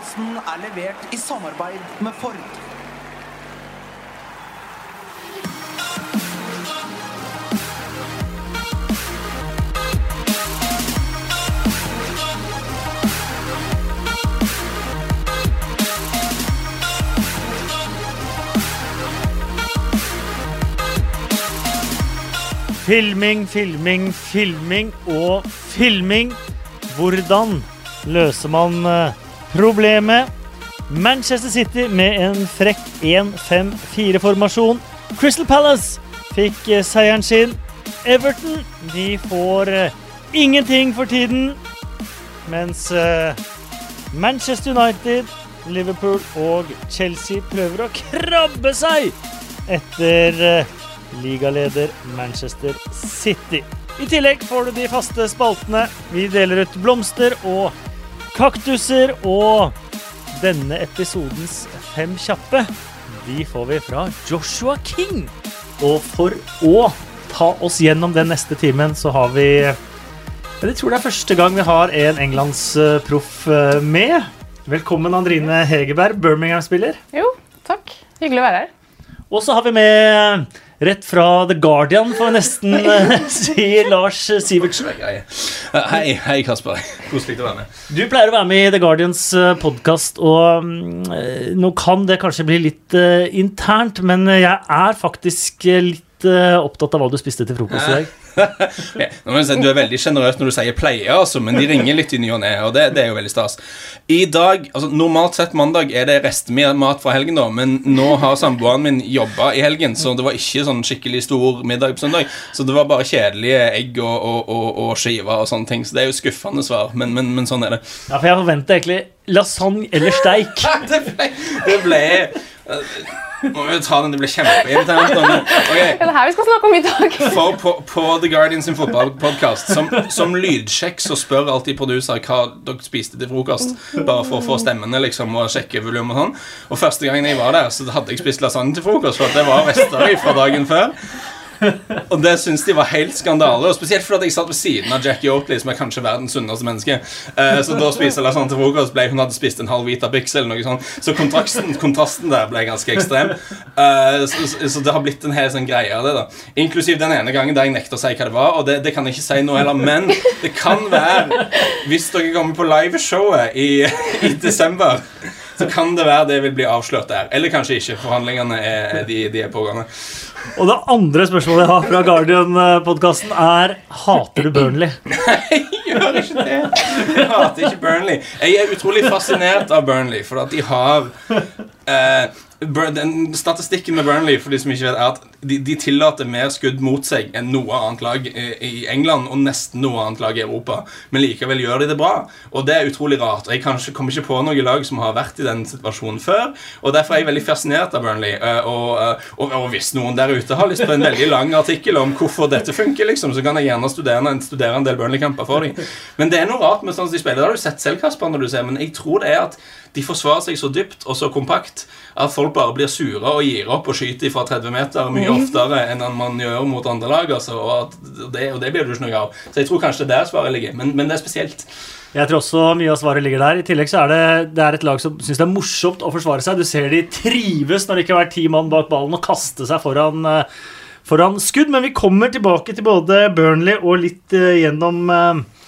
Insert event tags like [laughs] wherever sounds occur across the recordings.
Podkasten er levert i samarbeid med Ford. Filming, filming, filming og filming. Hvordan løser man eh, problemet? Manchester City med en frekk 1-5-4-formasjon. Crystal Palace fikk eh, seieren sin. Everton de får eh, ingenting for tiden. Mens eh, Manchester United, Liverpool og Chelsea prøver å krabbe seg etter ligaleder Manchester City. I tillegg får du de faste spaltene. Vi deler ut blomster og kaktuser. Og denne episodens fem kjappe, de får vi fra Joshua King. Og for å ta oss gjennom den neste timen, så har vi Jeg tror det er første gang vi har en englandsproff eh, med. Velkommen, Andrine Hegerberg, Birmingham-spiller. Jo, takk. Hyggelig å være her. Og så har vi med rett fra The Guardian, får vi nesten eh, [laughs] si, Lars Sivertsen. Eh, Hei, hei Kasper. Koselig å være med. Du pleier å være med i The Guardians podkast, og eh, nå kan det kanskje bli litt eh, internt, men jeg er faktisk eh, litt eh, opptatt av hva du spiste til frokost i dag. Nå må jeg si, du er veldig sjenerøs når du sier pleier, altså, men de ringer litt i ny og ne, og det, det er jo veldig stas. I dag, altså Normalt sett mandag er det restemat fra helgen, da, men nå har samboeren min jobba i helgen, så det var ikke sånn skikkelig stor middag på søndag. Så det var bare kjedelige egg og, og, og, og skiver og sånne ting. Så det er jo skuffende svar, men, men, men sånn er det. Ja, for jeg forventer egentlig lasagne eller steik. [laughs] Det ble, det ble Må vi ta den, det blir kjempeirriterende. Okay. Det Er det her vi skal snakke om i dag? For på, på The Guardian sin fotballpodkast som, som lydsjekk så spør alltid produser hva dere spiste til frokost. Bare for å få stemmene liksom og sjekke volum og sånn. Og første gangen jeg var der, så hadde jeg spist lasagne til frokost. For det var rester fra dagen før. [laughs] Og det syns de var helt skandale. Og Spesielt fordi jeg satt ved siden av Jackie Oatley, som er kanskje verdens sunneste menneske. Eh, så da jeg sånn til frokost ble hun hadde spist en halv Vita Bix eller noe sånt. Så kontrasten, kontrasten der ble ganske ekstrem. Eh, så- så det har blitt en hel sånn greie av det. da Inklusiv den ene gangen der jeg nekter å si hva det var. Og det, det kan jeg ikke si nå heller, men det kan være Hvis dere kommer på liveshowet i, i desember så kan det være det vil bli avslørt der. Eller kanskje ikke. Forhandlingene er, de, de er pågående. Og det andre spørsmålet jeg har fra Guardian-podkasten, er Hater du Burnley? [laughs] Jeg gjør ikke det. Jeg hater ikke Burnley. Jeg er utrolig fascinert av Burnley, for at de har eh, den Statistikken med Burnley for de som ikke vet er at de, de tillater mer skudd mot seg enn noe annet lag i, England og nesten noe annet lag i Europa. Men likevel gjør de det bra. Og det er utrolig rart. Og Jeg kanskje kommer ikke på noe lag som har vært i den situasjonen før. Og Derfor er jeg veldig fascinert av Burnley. eh, Og, eh, og, og hvis noen der ute har lyst på en veldig lang artikkel om hvorfor dette funker, liksom, så kan jeg gjerne studere, studere en del Burnley-kamper for dem. Men det er noe rart med sånn som de spiller. Det har du sett selv, Kasper, når du ser. Men jeg tror det er at de forsvarer seg så dypt og så kompakt at folk bare blir sure og gir opp og skyter fra 30 meter mye oftere enn man gjør mot andre lag. Altså, og, det, og det blir det ikke noe av. Så jeg tror kanskje det er der svaret ligger. Men, men det er spesielt. Jeg tror også mye av svaret ligger der. I tillegg så er det, det er et lag som syns det er morsomt å forsvare seg. Du ser de trives når det ikke har vært ti mann bak ballen og kaste seg foran, eh, foran skudd. Men vi kommer tilbake til både Burnley og litt eh, gjennom eh,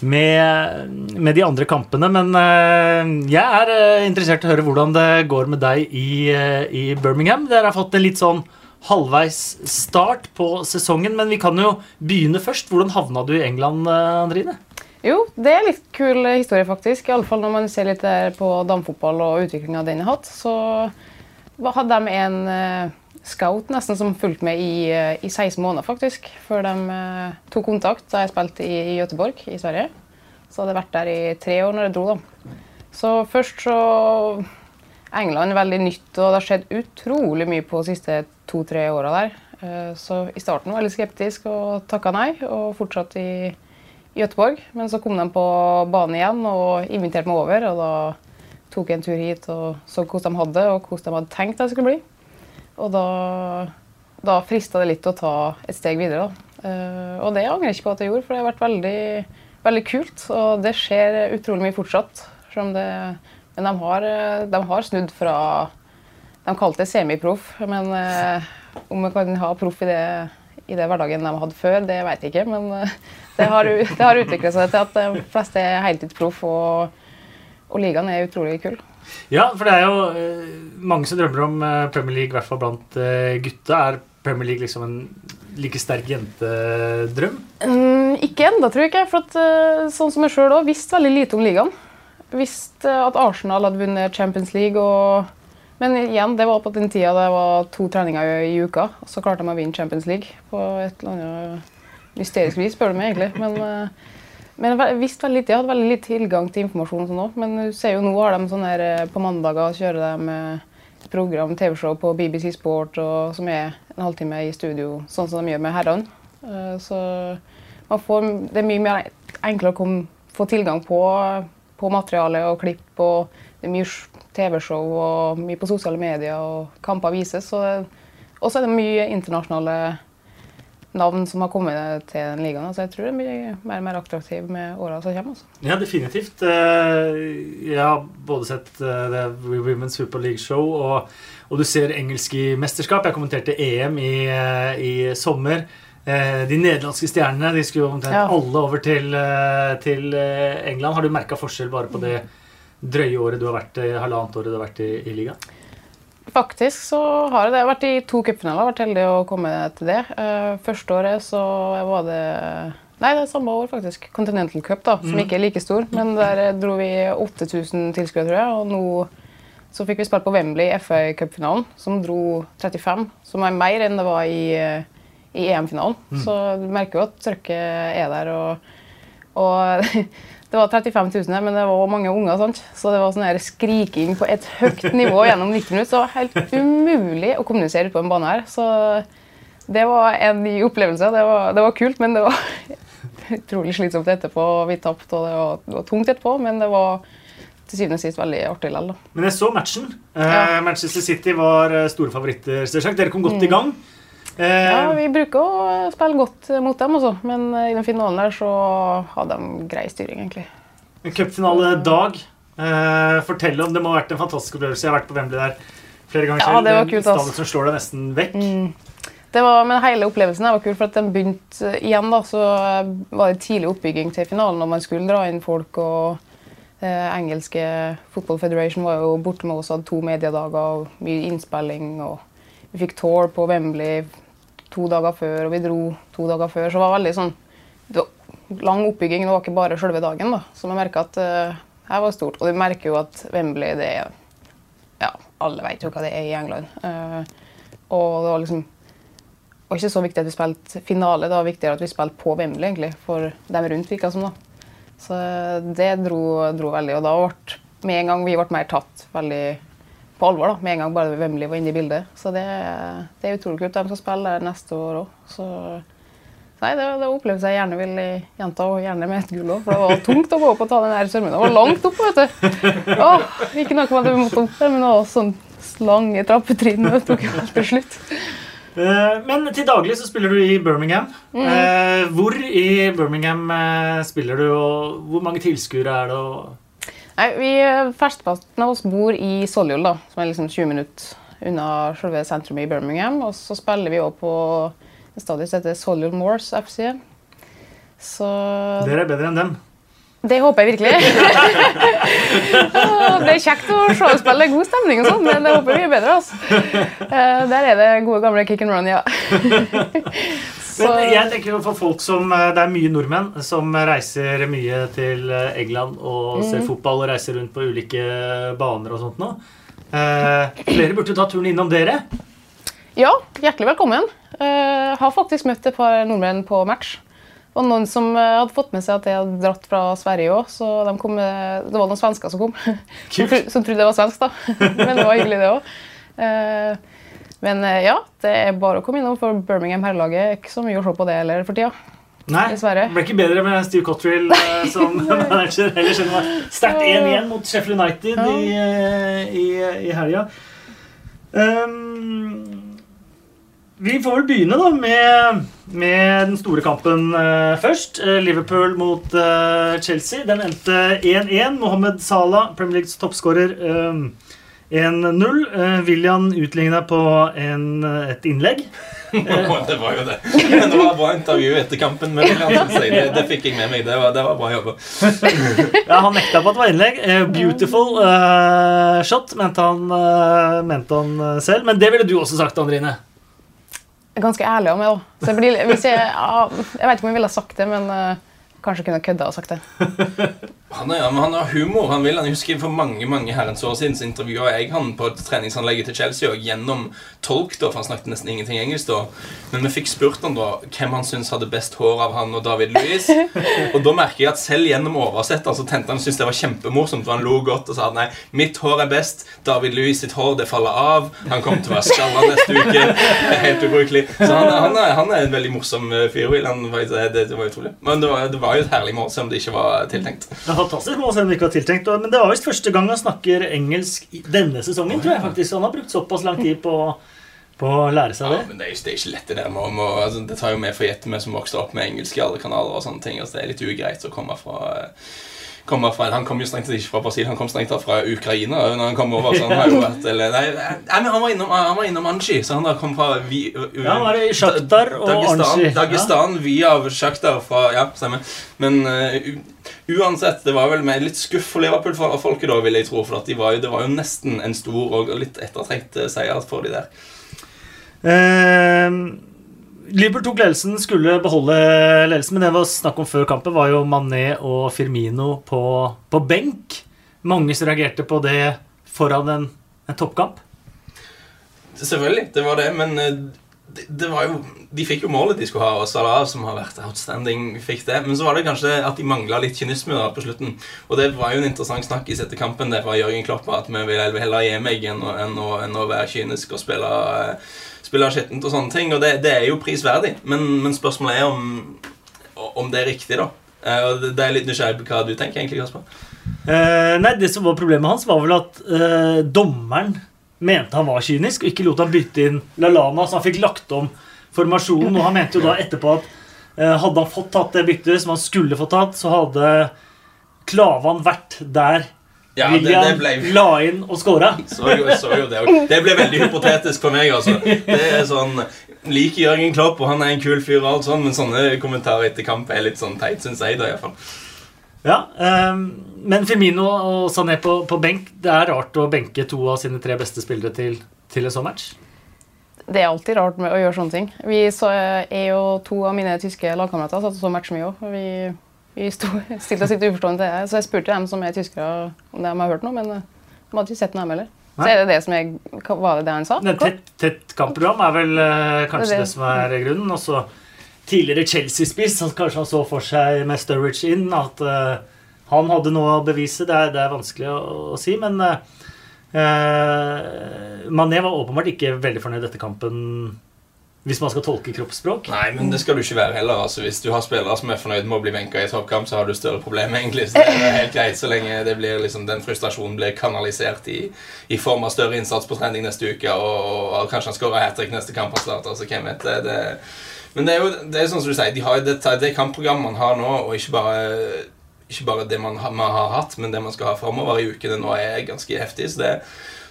med, med de andre kampene. Men eh, jeg er eh, interessert i å høre hvordan det går med deg i, eh, i Birmingham. Dere har fått en litt sånn halvveis start på sesongen, men vi kan jo begynne først. Hvordan havna du i England, Andrine? Jo, det er litt kul historie, faktisk. Iallfall når man ser litt på damefotball og utviklinga den har hatt. Så hadde de en scout nesten som fulgte med i, eh, i 16 måneder, faktisk. Før de eh, tok kontakt da jeg spilte i, i Göteborg i Sverige. Så hadde jeg vært der i tre år når jeg dro, da. Så først så England er veldig nytt, og det har skjedd utrolig mye på de siste to-tre åra der. Eh, Så i starten var jeg litt skeptisk og takka nei, og fortsatte i i Göteborg. Men så kom de på banen igjen og inviterte meg over. Og da tok jeg en tur hit og så hvordan de hadde det, og hvordan de hadde tenkt det skulle bli. Og da, da frista det litt å ta et steg videre. Da. Uh, og det angrer jeg ikke på at jeg gjorde, for det har vært veldig, veldig kult. Og det skjer utrolig mye fortsatt. Det Men de har, eh, de har snudd fra De kalte det semiproff, men uh, om vi kan ha proff i i det hverdagen de hadde før, det vet jeg ikke. Men det har, det har utvikla seg til at de fleste er heltidsproff, og, og ligaen er utrolig kul. Ja, for det er jo eh, mange som drømmer om eh, Premier League, i hvert fall blant eh, gutta. Er Premier League liksom en like sterk jentedrøm? Mm, ikke enda, tror jeg ikke. For at, eh, sånn som jeg sjøl òg visste veldig lite om ligaen. Visste at Arsenal hadde vunnet Champions League. Og... Men igjen, det var på den tida det var to treninger i, uka. Og så klarte de å vinne Champions League på et eller annet mysterisk vis, spør du meg egentlig. Men, men jeg visste veldig lite. Jeg hadde veldig lite tilgang til informasjon og sånn også. Men du ser jo nå har de sånne her eh, på mandager kjører de eh, et program, TV-show på BBC Sport og, som er en halvtime i studio, sånn som de gjør med herrene. Eh, Så får, det er mye mer enklere å komme, få tilgang på, på materiale og klipp. og Det er mye TV-show og mye på sosiale medier, og kamper vises. Og så er det mye internasjonale navn som har kommet til den ligaen. Så jeg tror det blir mer og mer attraktiv med åra som kommer. Også. Ja, definitivt. Eh, Jeg har både sett The Women's Super League Show, og, og du ser engelsk i mesterskap. Jeg kommenterte EM i, eh, i sommer. Eh, De nederlandske stjernene de skulle jo omtrent Ja. alle over til, eh, til eh, England. Har du merka forskjell bare på det drøye året du har vært halvannet året du har vært i, i ligaen? Faktisk så har jeg det. Jeg har vært i to cupfinaler, vært heldig å komme til det. Eh, første året så var det Nei, det er samme år, faktisk. Continental Cup, da, som ikke er like stor. Men der dro vi 8000 tilskuere, tror jeg. Og nå så fikk vi spilt på Wembley i FA Cup-finalen, som dro 35. Som er mer enn det var i, eh, i EM-finalen. Så du merker jo at trøkket er der. og, og [laughs] Det var 35 000 her, men det var mange unger. Sant? Så det var sånn her skriking på et høyt nivå gjennom 90 minutter. Så helt umulig å kommunisere på en bane her. Så det var en ny opplevelse. Det var, det var kult, men det var [laughs] utrolig slitsomt etterpå. Vi tapte, og det var, det var tungt etterpå, men det var til syvende og sist veldig artig likevel. Men jeg så matchen. Eh, Ja. Manchester City var eh, store favoritter. Dere kom godt i gang. Eh, Ja, Vi bruker å spille godt mot dem, også. men i den finalen der så hadde de grei styring, egentlig. En cupfinale-dag. Eh, fortell om Det må ha vært en fantastisk opplevelse. Jeg har vært på Wembley der flere ganger selv. Ja, det var kult, altså. Som slår deg nesten vekk. Det var, men hele opplevelsen var kul, for at den begynte eh, igjen. da, så eh, var det tidlig oppbygging til finalen, og man skulle dra inn folk. og eh, Engelske Football Federation var jo borte med oss hadde to mediedager og mye innspilling. og Vi fikk tour på Wembley to dager før, og vi dro to dager før. Så det var veldig sånn det var lang oppbygging. Det var ikke bare selve dagen. da, Så vi merka at uh, her var stort. Og du merker jo at Wembley det er Ja, alle vet jo hva det er i England. Uh, og det var liksom det ikke så viktig at vi spilte finale, det var viktigere at vi spilte på Wembley egentlig, for dem rundt. virka som da. Så det dro, dro veldig. Og da ble med en gang vi ble mer tatt veldig på alvor. da, Med en gang bare Wembley var inne i bildet. Så det, det er utrolig kult. De skal spille der neste år òg. Så nei, det, det opplevelse jeg gjerne vil gjenta, og gjerne med et gull òg. For det var tungt å gå opp og ta den der sørmen. Det var langt opp, vet du. Åh, ikke noe med at vi måtte opp der, men det var sånn lange trappetrinn. Det tok jo helt til slutt. Eh, men til daglig så spiller du i Birmingham. Mm. Eh, hvor i Birmingham eh, spiller du, og hvor mange tilskuere er det? Og... Nei, vi Flesteparten av oss bor i Solhjul, da, som er liksom 20 minutter unna selve sentrum i Birmingham. Og så spiller vi også på en stadion som heter Solhjul Moors FC. Så Dere er bedre enn dem. det håper jeg virkelig. [laughs] Det er kjekt å se oss spille. God stemning og sånn, men det håper vi er bedre. Altså. Eh, Der er det gode gamle kick and run, ja. Så, Men jeg tenker jo for folk som, eh, Det er mye nordmenn som reiser mye til eh, England og Mm. ser fotball og reiser rundt på ulike baner og sånt nå. Eh, flere burde ta turen innom dere. Ja, hjertelig velkommen. Eh, har faktisk møtt et par nordmenn på match. Og noen som eh, hadde fått med seg at jeg hadde dratt fra Sverige òg, så de kom, eh, det var noen svensker som kom. [laughs] Som, som trodde jeg var svensk, da. [laughs] Men det var hyggelig, det òg. Men eh, ja, det er bare å komme innom, for Birmingham herrelaget er ikke så mye å se på det heller for tida. Nei, Dessverre. det ble ikke bedre med Steve Cotterill eh, [laughs] som manager. Heller selv om sterkt 1-1 mot Sheffield United Ja. i, eh, i, i helga. Um, Vi får vel begynne da med, med den store kampen uh, først. Liverpool mot uh, Chelsea. Den endte 1-1. Mohammed Salah, Premier Leagues toppskårer, eh, 1-0. Eh, William utligna på en, et innlegg. [laughs] det var jo det. Men det var bra intervju etter kampen. med William. Det, det fikk jeg med meg. Det var, det var bra jobba. [laughs] Ja, Han nekta på at det var innlegg. Eh, beautiful uh, shot, mente han, uh, mente han eh, selv. Men det ville du også sagt, Andrine. Ganske ærlig om det òg. Så jeg, blir, jeg, jeg vet ikke om jeg ville sagt det, men uh, kanskje kunne kødda og sagt det. [laughs] Han, er, han har humor. Han vil, han husker For mange mange herrens år siden så intervjua jeg han på treningsanlegget til Chelsea og gjennom tolk, da, for han snakket nesten ingenting engelsk. da Men vi fikk spurt han da hvem han syntes hadde best hår av han og David Louis. [laughs] Og da merker jeg at selv gjennom oversetter så tente han syntes det var kjempemorsomt. For han lo godt og sa at nei, mitt hår er best. David Louis sitt hår det faller av. Han kommer til å være skalla neste uke. Det er helt ubrukelig. Så han, han, er, han er en veldig morsom eh, fyr. Det, det var utrolig. Men det var, det var jo et herlig mål, selv om det ikke var tiltenkt. Fantastisk mål, selv om det ikke var tiltenkt. Men det var visst første gang han snakker engelsk i denne sesongen. tror jeg faktisk. Han har brukt såpass lang tid på, på å lære seg det. Ja, men det er, ikke- det er ikke lett det der Må, må, altså, Det tar jo med for gjette vi som vokste opp med engelsk i alle kanaler og sånne ting. Altså, det er litt ugreit å komme fra komme fra, Han kom jo strengt tatt ikke fra Brasil, han kom strengt tatt fra Ukraina. når han kom over, så han har jo vært eller, nei, nei, men han var innom, han var innom Anji, så han da kom fra vi, u, Ja, han var i Sjaktar og Dagestan, Anji. Dagestan via Sjaktar fra Ja, stemmer. Men eh, u, uansett, det var vel med litt skuff for Liverpool-folket, da, vil jeg tro. For at de var jo, det var jo nesten en stor og litt ettertrengt eh, seier for de der. Eh, Liverpool tok ledelsen, skulle beholde ledelsen, men det var snakk om før kampen, var jo Mané og Firmino på, på benk. Mange som reagerte på det foran en, en toppkamp. Selvfølgelig, det var det, men eh, det, det jo De fikk jo målet de skulle ha, og Salah, som har vært outstanding, fikk det. Men så var det kanskje at de mangla litt kynisme da på slutten. Og det var jo en interessant snakkis etter kampen der fra Jørgen Klopp at vi vil heller gi meg enn å, enn å, enn å være kynisk og spille, eh, spille skittent og sånne ting. Og det, det er jo prisverdig, men, men spørsmålet er om, om det er riktig, da. Eh, Og det er litt nysgjerrig på hva du tenker, egentlig, Kasper. Eh, nei, Det som var problemet hans, var vel at eh, dommeren mente han var kynisk, og ikke lot han bytte inn Lalana, så han fikk lagt om formasjonen. Og han mente jo da etterpå at eh, hadde han fått tatt det byttet som han skulle få tatt, så hadde Klavan vært der Ja, William det ble la inn og skåra. [laughs] Så jo, så jo det, det ble veldig hypotetisk for meg. altså Det er sånn Liker Jørgen Klopp, og han er en kul fyr, og alt sånn men sånne kommentarer etter kamp er litt sånn teit, syns jeg. da i hvert fall. Ja, um, men Firmino og Sané på, på benk Det er rart å benke to av sine tre beste spillere til, til en sånn match. Det er alltid rart med å gjøre sånne ting. Vi så, jeg og to av mine tyske lagkamerater satt og så matcher vi òg. Vi, vi sto, [laughs] stilte oss litt uforstående til det. Så jeg spurte dem som er tyskere, om de har hørt noe, men eh, de hadde ikke sett noe, dem heller. Så er det det som jeg, Var det det han sa? Det tett, tett kampprogram er vel eh, kanskje Det det, det. som er grunnen. Og så tidligere Chelsea-spiss. Kanskje han så for seg med Sturridge inn at uh, han hadde noe å bevise. Det er, det er vanskelig å, å si, men uh, Mané var åpenbart ikke veldig fornøyd etter kampen, hvis man skal tolke kroppsspråk. Nei, men det skal du ikke være heller. altså Hvis du har spillere som er fornøyd med å bli benka i toppkamp, så har du større problemer, egentlig. Så det er helt greit så lenge blir liksom den frustrasjonen blir kanalisert i, i form av større innsats på trening neste uke, og, og kanskje han skårer hat trick neste kamp han starter. så hvem vet det, det Men det er jo det er sånn som du sier, de har det, det kampprogrammet man har nå, og ikke bare ikke bare det man har, man har hatt, men det man skal ha framover i ukene nå, er ganske heftig. Så det,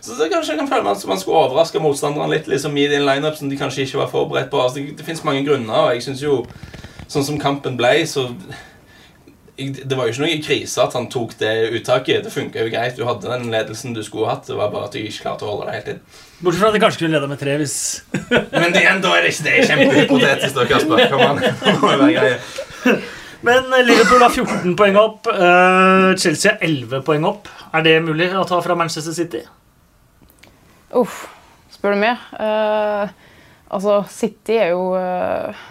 så det kanskje kan føle man, man skulle overraske motstanderne litt liksom i en lineup som de kanskje ikke var forberedt på. Altså, det, det finnes mange grunner, og jeg syns jo Sånn som kampen ble, så Det var jo ikke noe krise at han tok det uttaket. Det funka jo greit. Du hadde den ledelsen du skulle hatt. Det var bare at du ikke klarte å holde deg helt inn. Bortsett fra at de kanskje kunne leda med tre hvis [laughs] Men det, igjen, da er det ikke det kjempehypotetisk, da, Kasper. Kom an. [laughs] Men eh, Liverpool har 14 poeng opp. eh, Chelsea har 11 poeng opp. Er det mulig å ta fra Manchester City? Uff, spør du meg. Uh, altså, City er jo uh,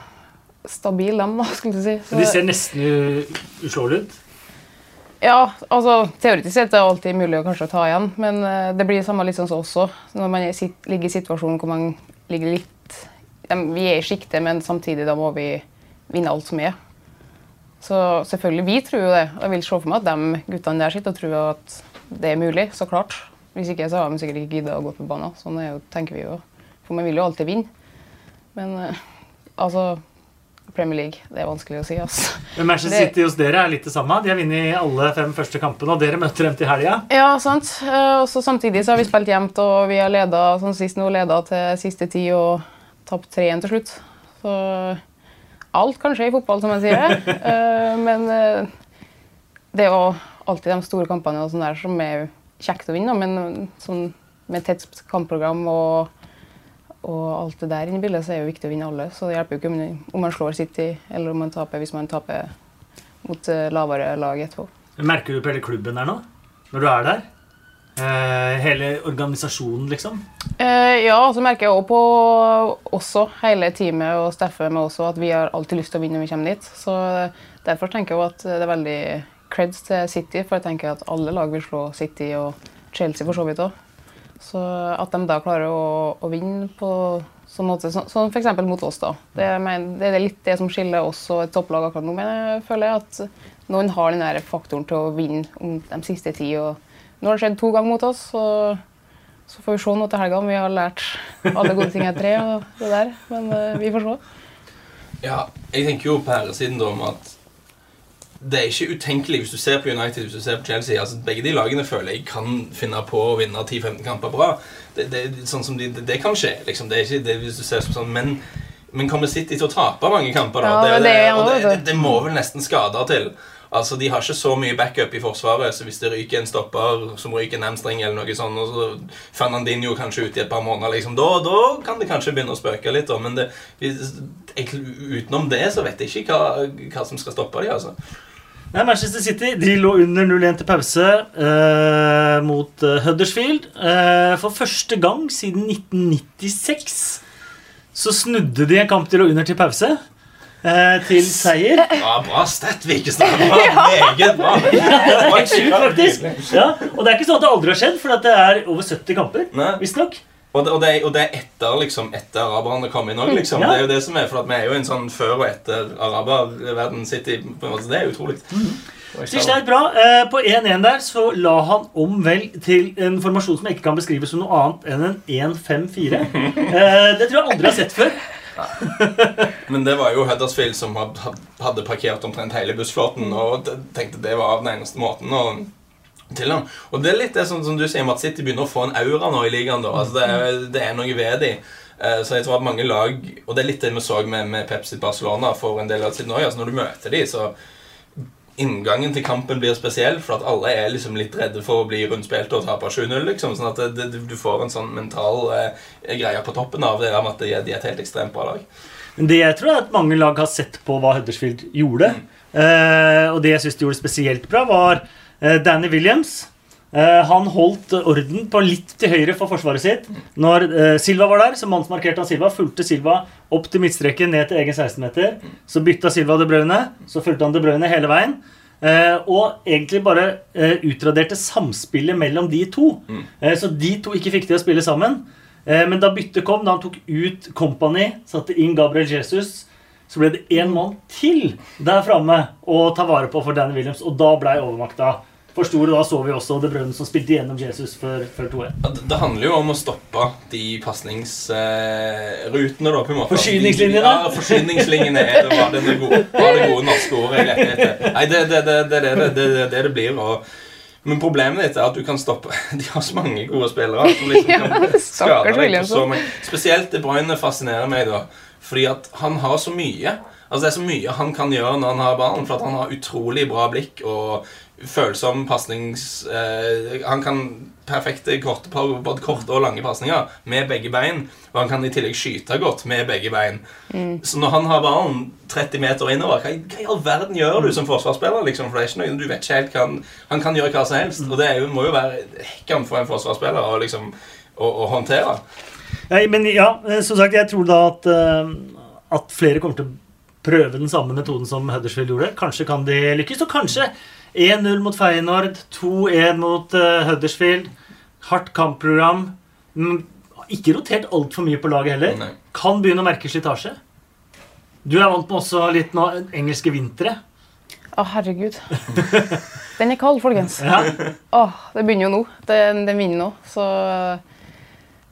stabil, dem, da, skulle du si. Så- De ser nesten uslåelige ut. Ja, altså teoretisk sett er det alltid mulig å kanskje ta igjen, men eh, det blir det samme litt sånn som også. Når man er, ligger i situasjonen hvor man ligger litt Vi er i sjiktet, men samtidig da må vi vinne alt som er. Så selvfølgelig, vi tror jo det. Jeg vil se for meg at de guttene der sitter og tror at det er mulig, så klart. Hvis ikke så har de sikkert ikke giddet å gå på banen. Sånn er jo, tenker vi jo. For man vil jo alltid vinne. Men eh, altså Premier League, det er vanskelig å si, altså. Men Manchester City hos dere er litt det samme. De har vunnet alle fem første kampene, og dere møter dem til helga. Ja, sant. Eh, Og så samtidig så har vi spilt jevnt, og vi har leda sånn sist nå, leda til siste ti og tapt 3-1 til slutt. Så alt kan skje i fotball, som jeg sier. [laughs] Eh, Men eh, det er jo alltid de store kampene og sånn der som er kjekt å vinne, men sånn med tett kampprogram og, og alt det der inne i bildet, så er det jo viktig å vinne alle. Så det hjelper jo ikke om, man slår City, eller om man taper hvis man taper mot eh, lavere lag etterpå. Merker du på hele klubben der nå? Når du er der? Eh, hele organisasjonen, liksom? Eh, ja, så merker jeg også på også hele teamet og Steffen med også at vi har alltid lyst til å vinne når vi kommer dit. Så derfor tenker jeg at det er veldig creds til City, for jeg tenker at alle lag vil slå City og Chelsea for så vidt òg. Så at de da klarer å, å vinne på sånn måte, sånn som f.eks. mot oss, da. Det, men, det er litt det som skiller oss og et topplag akkurat nå, men jeg føler at noen har den der faktoren til å vinne om de siste ti. og Nå har det skjedd to ganger mot oss, så så får vi se nå til helga om vi har lært alle gode ting etter tre. og det der, Men eh, vi får se. Ja, jeg tenker jo på herresiden da om at det er ikke utenkelig hvis du ser på United hvis du ser på Chelsea. altså Begge de lagene føler jeg kan finne på å vinne 10-15 kamper bra. Det, det, sånn som de, det, det kan skje. liksom, det er ikke det hvis du ser som sånn, Men, men kommer City til å tape mange kamper? da? Ja, det, det det, må vel nesten skader til. Altså, De har ikke så mye backup i forsvaret, så hvis det ryker en stopper som ryker en hamstring, eller noe sånt, og så Fernandinho kanskje ute i et par måneder, liksom, da, da kan det kanskje begynne å spøke litt. da, Men utenom det så vet jeg ikke hva, hva som skal stoppe dem. Altså. Nei, Manchester City de lå under 0-1 til pause eh, mot eh, Huddersfield. Eh, for første gang siden 1996 så snudde de en kamp til å under til pause. Eh, til seier. [laughs] Ja, bra stett, Vikestad. Bra, Meget bra. [laughs] Det var Sjukt, faktisk. Ja, og det er ikke sånn at det aldri har skjedd, for det er over 70 kamper. Visstnok. Og det, og, det, og det er etter liksom, etter araberne kom inn òg, liksom. Ja. Det er jo det som er, for vi er jo en sånn før og etter araberverden City. måte, Det er utrolig. De sleit bra. Eh, på 1-1 der så la han om vel til en formasjon som jeg ikke kan beskrive som noe annet enn en 1-5-4. [laughs] Eh, det tror jeg aldri har sett før. Men det var jo Huddersfield som had- had- hadde parkert omtrent hele bussflåten og tenkte det var den eneste måten å til ham. Og det er litt det som, som du sier om at City begynner å få en aura nå i ligaen. da. Altså, det, er, det er noe ved dem. Eh, Så jeg tror at mange lag Og det er litt det vi så med, med Pepsi Barcelona for en del av tiden òg. Altså, når du møter dem, så Inngangen til kampen blir spesiell, for at alle er liksom litt redde for å bli rundspilt og tape 7-0. liksom, sånn at det, det, Du får en sånn mental eh, greie på toppen av det der med at de, er- de er et helt ekstremt bra lag. Men det jeg tror er at mange lag har sett på hva Huddersfield gjorde. Eh, og det jeg syns de gjorde spesielt bra, var Danny Williams. Eh, han holdt orden på litt til høyre for forsvaret sitt. Når eh, Silva var der, så mannsmarkerte han Silva. Fulgte Silva opp til midtstreken, ned til egen 16-meter. Så bytta Silva De Bruyne. Så fulgte han De Bruyne hele veien. Eh, og egentlig bare eh, utraderte samspillet mellom de to. Eh, så de to ikke fikk til å spille sammen. Eh, men da byttet kom, da han tok ut Company, satte inn Gabriel Jesus, så ble det én mann til der framme å ta vare på for Danny Williams. Og da blei overmakta for stor. Og da så vi også De Bruyne som spilte gjennom Jesus før, før 2-1. Ja, Det handler jo om å stoppe de pasningsrutene, da. på en måte. Forsyningslinjene? Ja, forsyningslinjene er det, var det, det, gode, var det gode norske ordet jeg lette etter. Nei, det er det det, det, det, det, det, det, det blir. Og, men problemet ditt er at du kan stoppe [laughs] De har så mange gode spillere. Som liksom [laughs] Ja, kan skade deg så mange. Spesielt De Bruyne fascinerer meg, da. Fordi at han har så mye. Altså Det er så mye han kan gjøre når han har ballen. For at han har utrolig bra blikk og følsom pasnings... Eh, han kan perfekte korte, både korte og lange pasninger med begge bein. Og han kan i tillegg skyte godt med begge bein. Så når han har ballen 30 meter innover, hva, hva i all verden gjør du som forsvarsspiller? liksom? For det er ikke noe, Du vet ikke helt hva han Han kan gjøre hva som helst. Og det jo, må jo være hekkan for en forsvarsspiller å liksom, å, å håndtere. Nei, men ja, eh, som sagt, jeg tror da at, eh, at flere kommer til å prøve den samme metoden som Huddersfield gjorde. Kanskje kan de lykkes, og kanskje 1-0 mot Feyenoord, 2-1 mot eh, Huddersfield. Hardt kampprogram. Mm, Ikke rotert altfor mye på laget heller. Nei. Kan begynne å merke slitasje. Du er vant med også litt nå engelske vintre. Å, herregud. Den er kald, folkens. Ja. Oh, det begynner jo nå. Den, den vinner nå. Så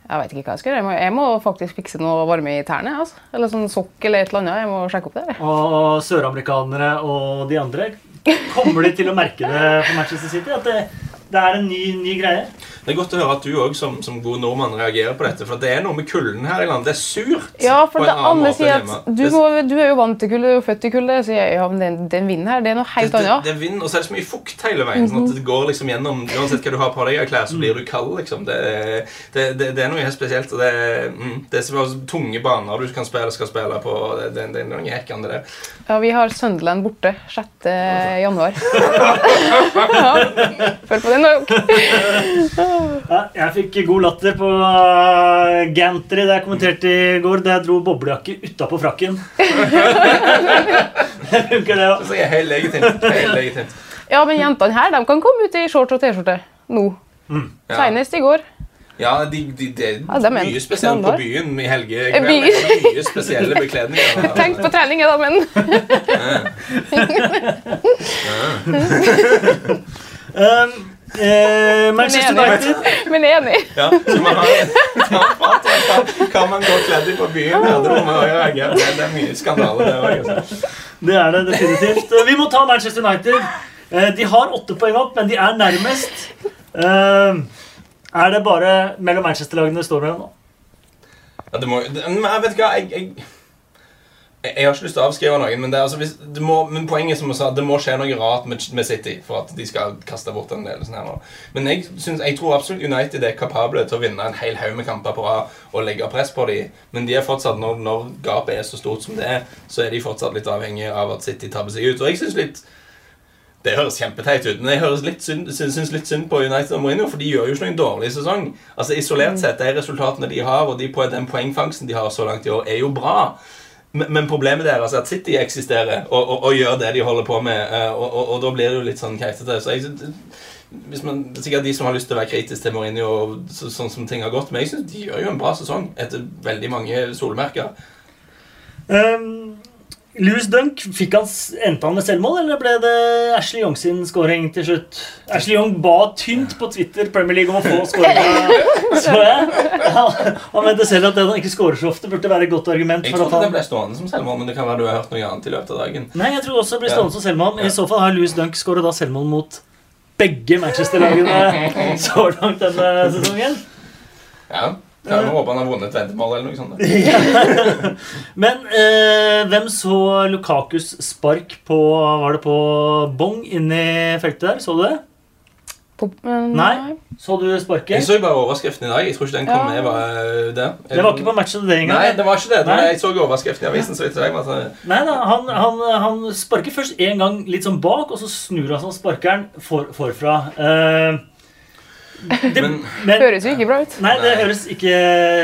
Jeg vet ikke hva jeg skal gjøre. Jeg må, faktisk fikse noe varme i tærne. Altså. Eller sånn sokk eller et eller annet. Jeg må sjekke opp det. eller? Og søramerikanere og de andre, kommer de til å merke det på Manchester City? At det, det er en ny, ny greie? Det er godt å høre at du òg som, som god nordmann reagerer på dette. For det er noe med kulden her i landet. Det er surt. Ja, for det alle sier at du, må, du er jo vant til kulde, du er jo født i kulde. Så jeg, ja, men den, den vinden her, det er noe helt det, det, annet. det er vind, og så er det så mye fukt hele veien. Sånn at det går liksom gjennom Uansett hva du har på deg av klær, så blir du kald. liksom Det, det, det, det er noe helt spesielt. Og det, mm, det er tunge baner du kan spille, skal spille på. Det, det, det er noe hekkende, det. Ja, vi har Sunderland borte 6. januar. [laughs] ja, følg på den [laughs] Ja, jeg fikk god latter på uh, Gantry da jeg kommenterte i går da jeg dro boblejakke utapå frakken. [laughs] det Funker det òg? Helt legitimt. Helt legitimt. Ja, men jentene her de kan komme ut i shorts og T-skjorte nå. Ja. Senest i går. Ja, de, de, er Ja, det er mye spesielt på byen i helge. Er Mye spesielle bekledninger. [laughs] Tenk på trening, da, men Um, eh, Manchester Men. United Men enig. Ja, så man har hva man gå kledd i på byen. Ja, Det, må man det, det er mye skandale, det òg. Altså. Det er det definitivt. Vi må ta Manchester United. Eh, De har åtte poeng opp, men de er nærmest. Eh, Er det bare mellom Manchester-lagene det står mellom nå? Ja, det må, men jeg vet ikke jeg, jeg, jeg, har ikke lyst til å avskrive noen, men, altså, hvis, må, men poenget som jeg sa, det må skje noe rart med, med City for at de skal kaste bort den ledelsen her nå. Men jeg, synes, jeg tror absolutt United er kapable til å vinne en hel haug med kamper på rad og legge press på dem. Men de er fortsatt, når, når gapet er så stort som det er, så er de fortsatt litt avhengige av at City tabber seg ut. Og jeg synes litt det høres kjempeteit ut, men jeg høres litt synd, syns, litt synd på United og Mourinho, for de gjør jo ikke noen dårlig sesong. Altså Isolert sett, de resultatene de har, og de den poengfangsten de har så langt i år, er jo bra. Men, problemet deres er at City eksisterer og, og, og gjør det de holder på med, eh, og, og, da blir det jo litt sånn keitete. Så hvis man, det er sikkert de som har lyst til å være kritisk til Mourinho, så, sånn som ting har gått, men jeg syns de gjør jo en bra sesong etter veldig mange solmerker. Um, Louis Dunk, fikk han, endte han med selvmål, eller ble det Ashley Young sin scoring til slutt? Ashley Young ba tynt på Twitter Premier League om å få scoringa. [laughs] Så jeg. Han mente selv at det at han ikke scorer så ofte, burde være et godt argument. Jeg for at trodde det ble stående som selvmål, men det kan være du har hørt noe annet i løpet av dagen. Nei, jeg tror også det blir stående som selvmål. I så fall har Louis Dunk skåret da selvmål mot begge Manchester-lagene [laughs] så langt denne sesongen. Ja, kan jo håpe han har vunnet et veddemål eller noe sånt. [laughs] Men eh, hvem så Lukakus spark på Var det på bong inni feltet der? Så du det? På, men, Nei. Så du sparket? Jeg så bare overskriften i dag. Jeg tror ikke den kom Ja. med var det. der. Det var ikke på Match of the Day engang. Nei, det var ikke det. det var, Nei. jeg så overskriften i avisen. så vidt jeg var sånn, Nei, da, han, han, han sparker først en gang litt sånn bak, og så snur han sånn sparkeren for, forfra. Eh, det, Men- men, Høres jo ikke bra ut. Nei, det høres ikke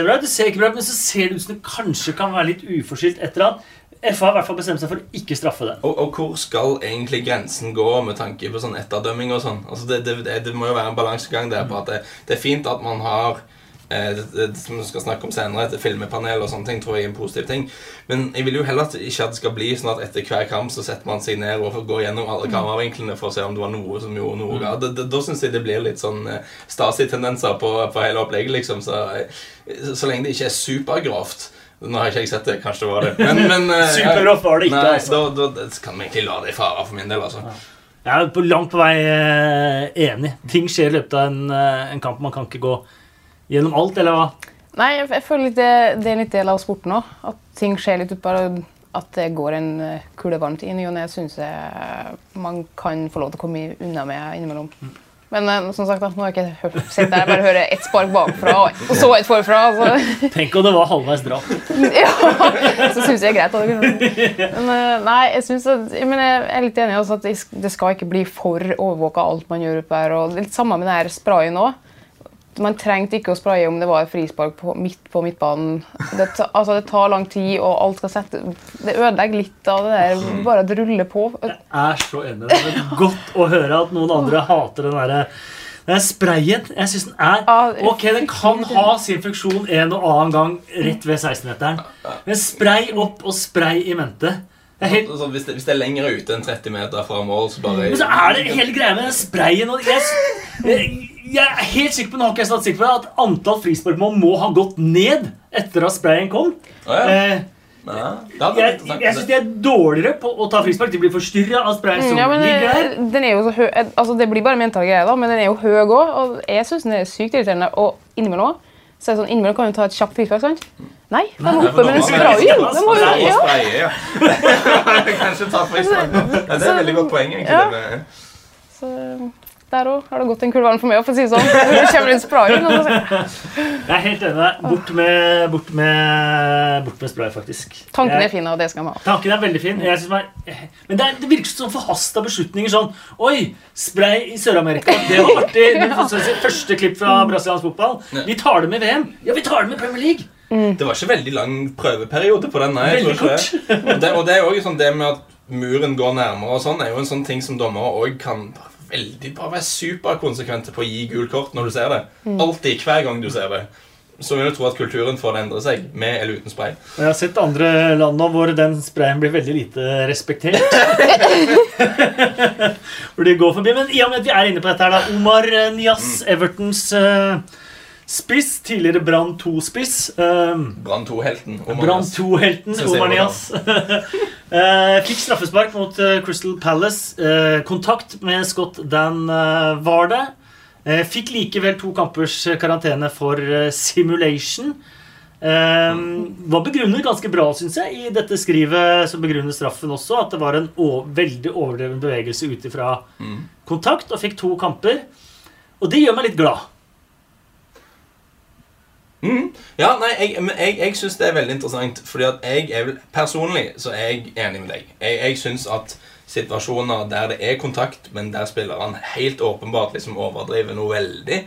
bra ut. Det ser ikke bra ut, men så ser det ut som det kanskje kan være litt uforskyldt etter at FA har i hvert fall bestemt seg for å ikke straffe det. og, og hvor skal egentlig grensen gå med tanke på sånn etterdømming og sånn? Altså det, det, det, det må jo være en balansegang der på at det, det er fint at man har det, det, som vi skal snakke om senere, et filmepanel og sånne ting, tror jeg er en positiv ting. Men jeg vil jo heller at ikke at det skal bli sånn at etter hver kamp så setter man seg ned og går gjennom alle kameravinklene for å se om det var noe som gjorde noe galt. Da, Da syns jeg det blir litt sånn eh, Stasi-tendenser på, på hele opplegget, liksom. Så, eh, så lenge det ikke er supergrovt. Nå har ikke jeg sett det, kanskje det var det. Men, men eh, [laughs] Supergrovt var det ikke, Nei, altså. da, da, kan vi egentlig la det i fare for min del, altså. Jeg er på langt på vei eh, enig. Ting skjer i løpet av en, eh, en kamp. Man kan ikke gå gjennom alt, eller hva? Nei, jeg, jeg føler det, det er litt del av sporten òg. At ting skjer litt utpå. at det går en eh, kule varmt i ny og ne, syns jeg man kan få lov til å komme unna med innimellom. Men eh, som sagt, nå har jeg ikke hørt, sett der, bare hører ett spark bakfra og så et forfra. Så, [laughs] Tenk om det var halvveis drap. [laughs] ja, så syns jeg det er greit. Men eh, nei, jeg synes at, jeg, jeg er litt enig i altså, at det det skal ikke bli for overvåka alt man gjør oppe her. Og det er litt samme med den her sprayen òg. Man trengte ikke å spraye om det var frispark på, midt på midtbanen. Det, altså, det tar lang tid, og alt skal sette Det ødelegger litt av det der. Bare at det ruller på. Jeg er så enig. Det er [laughs] godt å høre at noen andre hater den derre den sprayen. Jeg syns den er Ok, den kan ha sin funksjon en og annen gang rett ved 16-meteren. Men spray opp og spray i mente. Helt, Så hvis, det, hvis det er lenger ute enn 30 meter fra mål, så bare men så er det hele greia med den sprayen og jeg, jeg, er helt sikker på nå har ikke jeg statistikk på det, at antall frisparkmål må ha gått ned etter at sprayen kom. Oh, ja. Eh, jeg jeg syns de er dårligere på å ta frispark. De blir forstyrra av sprayen som Mm, Ja, men ligger der. eh, den er jo så høy, eh, altså Det blir bare mental greie, da, men den er jo høy òg. Og jeg syns den er sykt irriterende. Og innimellom så er det sånn, innimellom kan du ta et kjapt sant? Nei, de Nei, for hopper med en spray. Det må Ja, jo ja. ja. [laughs] Kanskje ta frispark. nå. Ja, det er et veldig godt poeng, egentlig. Ja. Så der òg har det gått en kurvan for meg, for å si det sånn. Det kommer litt spray inn, Jeg er helt enig. Bort med, bort med, bort med spray, faktisk. Tanken er fin, og det skal vi ha. Tanken er veldig fin. Man, men det, er, det virker som forhasta beslutninger. Sånn Oi, spray i Sør-Amerika. Det var artig. Det var sånn- Første klipp fra brasiliansk fotball. Vi tar det med VM. Ja, vi tar det med Premier League. Det var ikke veldig lang prøveperiode på den. Nei, jeg Veldig tror det. Og det. Og det er også sånn det med at muren går nærmere og sånn, er jo en sånn ting som dommere òg kan veldig bra være superkonsekvente på å gi gul kort når du ser det. Alltid, hver gang du ser det. Så vil du tro at kulturen får det endre seg, med eller uten spray. Og jeg har sett andre land nå hvor den sprayen blir veldig lite respektert. [laughs] [laughs] hvor de går forbi. Men i og med at vi er inne på dette her, da. Omar eh, Nias, Evertons eh, spiss. Tidligere Brann 2-spiss. Uh, Brann 2-helten. Brann 2-helten Omanias. [laughs] Eh, fikk straffespark mot eh, Crystal Palace. Eh, kontakt med Scott Dan eh, var det. Eh, fikk likevel to kampers karantene for simulation. Eh, var begrunnet ganske bra, syns jeg, i dette skrivet som begrunner straffen også. At det var en veldig overdreven bevegelse ut ifra Mm. kontakt, og fikk to kamper. Og det gjør meg litt glad. Mhm. Ja, nei, jeg, men jeg, jeg syns det er veldig interessant. Fordi at jeg er vel, Personlig så er jeg enig med deg. Jeg, jeg syns at situasjoner der det er kontakt, men der spilleren helt åpenbart liksom overdriver noe veldig,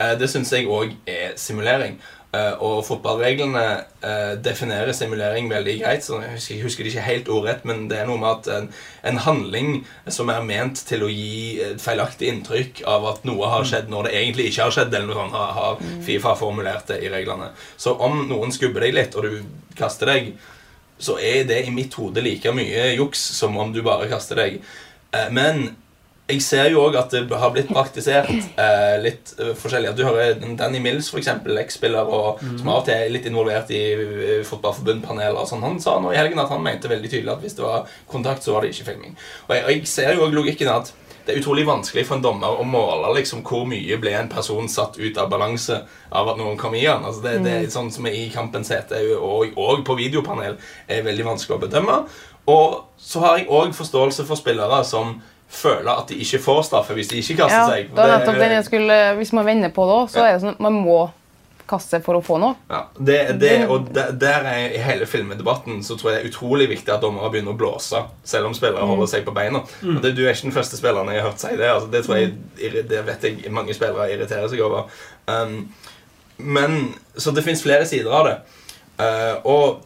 eh, det syns jeg òg er simulering. Eh, og fotballreglene eh, definerer simulering veldig greit. så Jeg husker, det ikke helt ordrett, men det er noe med at en, en handling som er ment til å gi et feilaktig inntrykk av at noe har skjedd når det egentlig ikke har skjedd, eller noe sånt, har, har Fifa formulert det i reglene. Så om noen skubber deg litt, og du kaster deg, så er det i mitt hode like mye juks som om du bare kaster deg. Eh, Men jeg ser jo òg at det har blitt praktisert eh, litt uh, forskjellig. At du hører Danny Mills, eksempel, eksspiller, mm. som av og til er litt involvert i uh, fotballforbundpaneler. og Sånn. Han sa nå i helgen at han mente veldig tydelig at hvis det var kontakt, så var det ikke filming. Og jeg, og jeg ser jo òg logikken at det er utrolig vanskelig for en dommer å måle liksom, hvor mye ble en person satt ut av balanse av at noen kom i han. Altså, det, det er sånn som er i kampens hete og, og på videopanel er veldig vanskelig å bedømme. Og så har jeg òg forståelse for spillere som føler at de ikke får straffe hvis de ikke kaster Ja, seg. det Det- nettopp den jeg skulle, Hvis man vender på det, så er det sånn at man må kaste seg for å få noe. Ja, det, det, og der, der er I hele filmdebatten så tror jeg det er utrolig viktig at dommere begynner å blåse, selv om spillere holder seg på beina. Mm. det, du er ikke den første spilleren jeg har hørt si det. Altså, det, tror jeg, det vet jeg mange spillere irriterer seg over. Um, men, Så det fins flere sider av det. Uh, og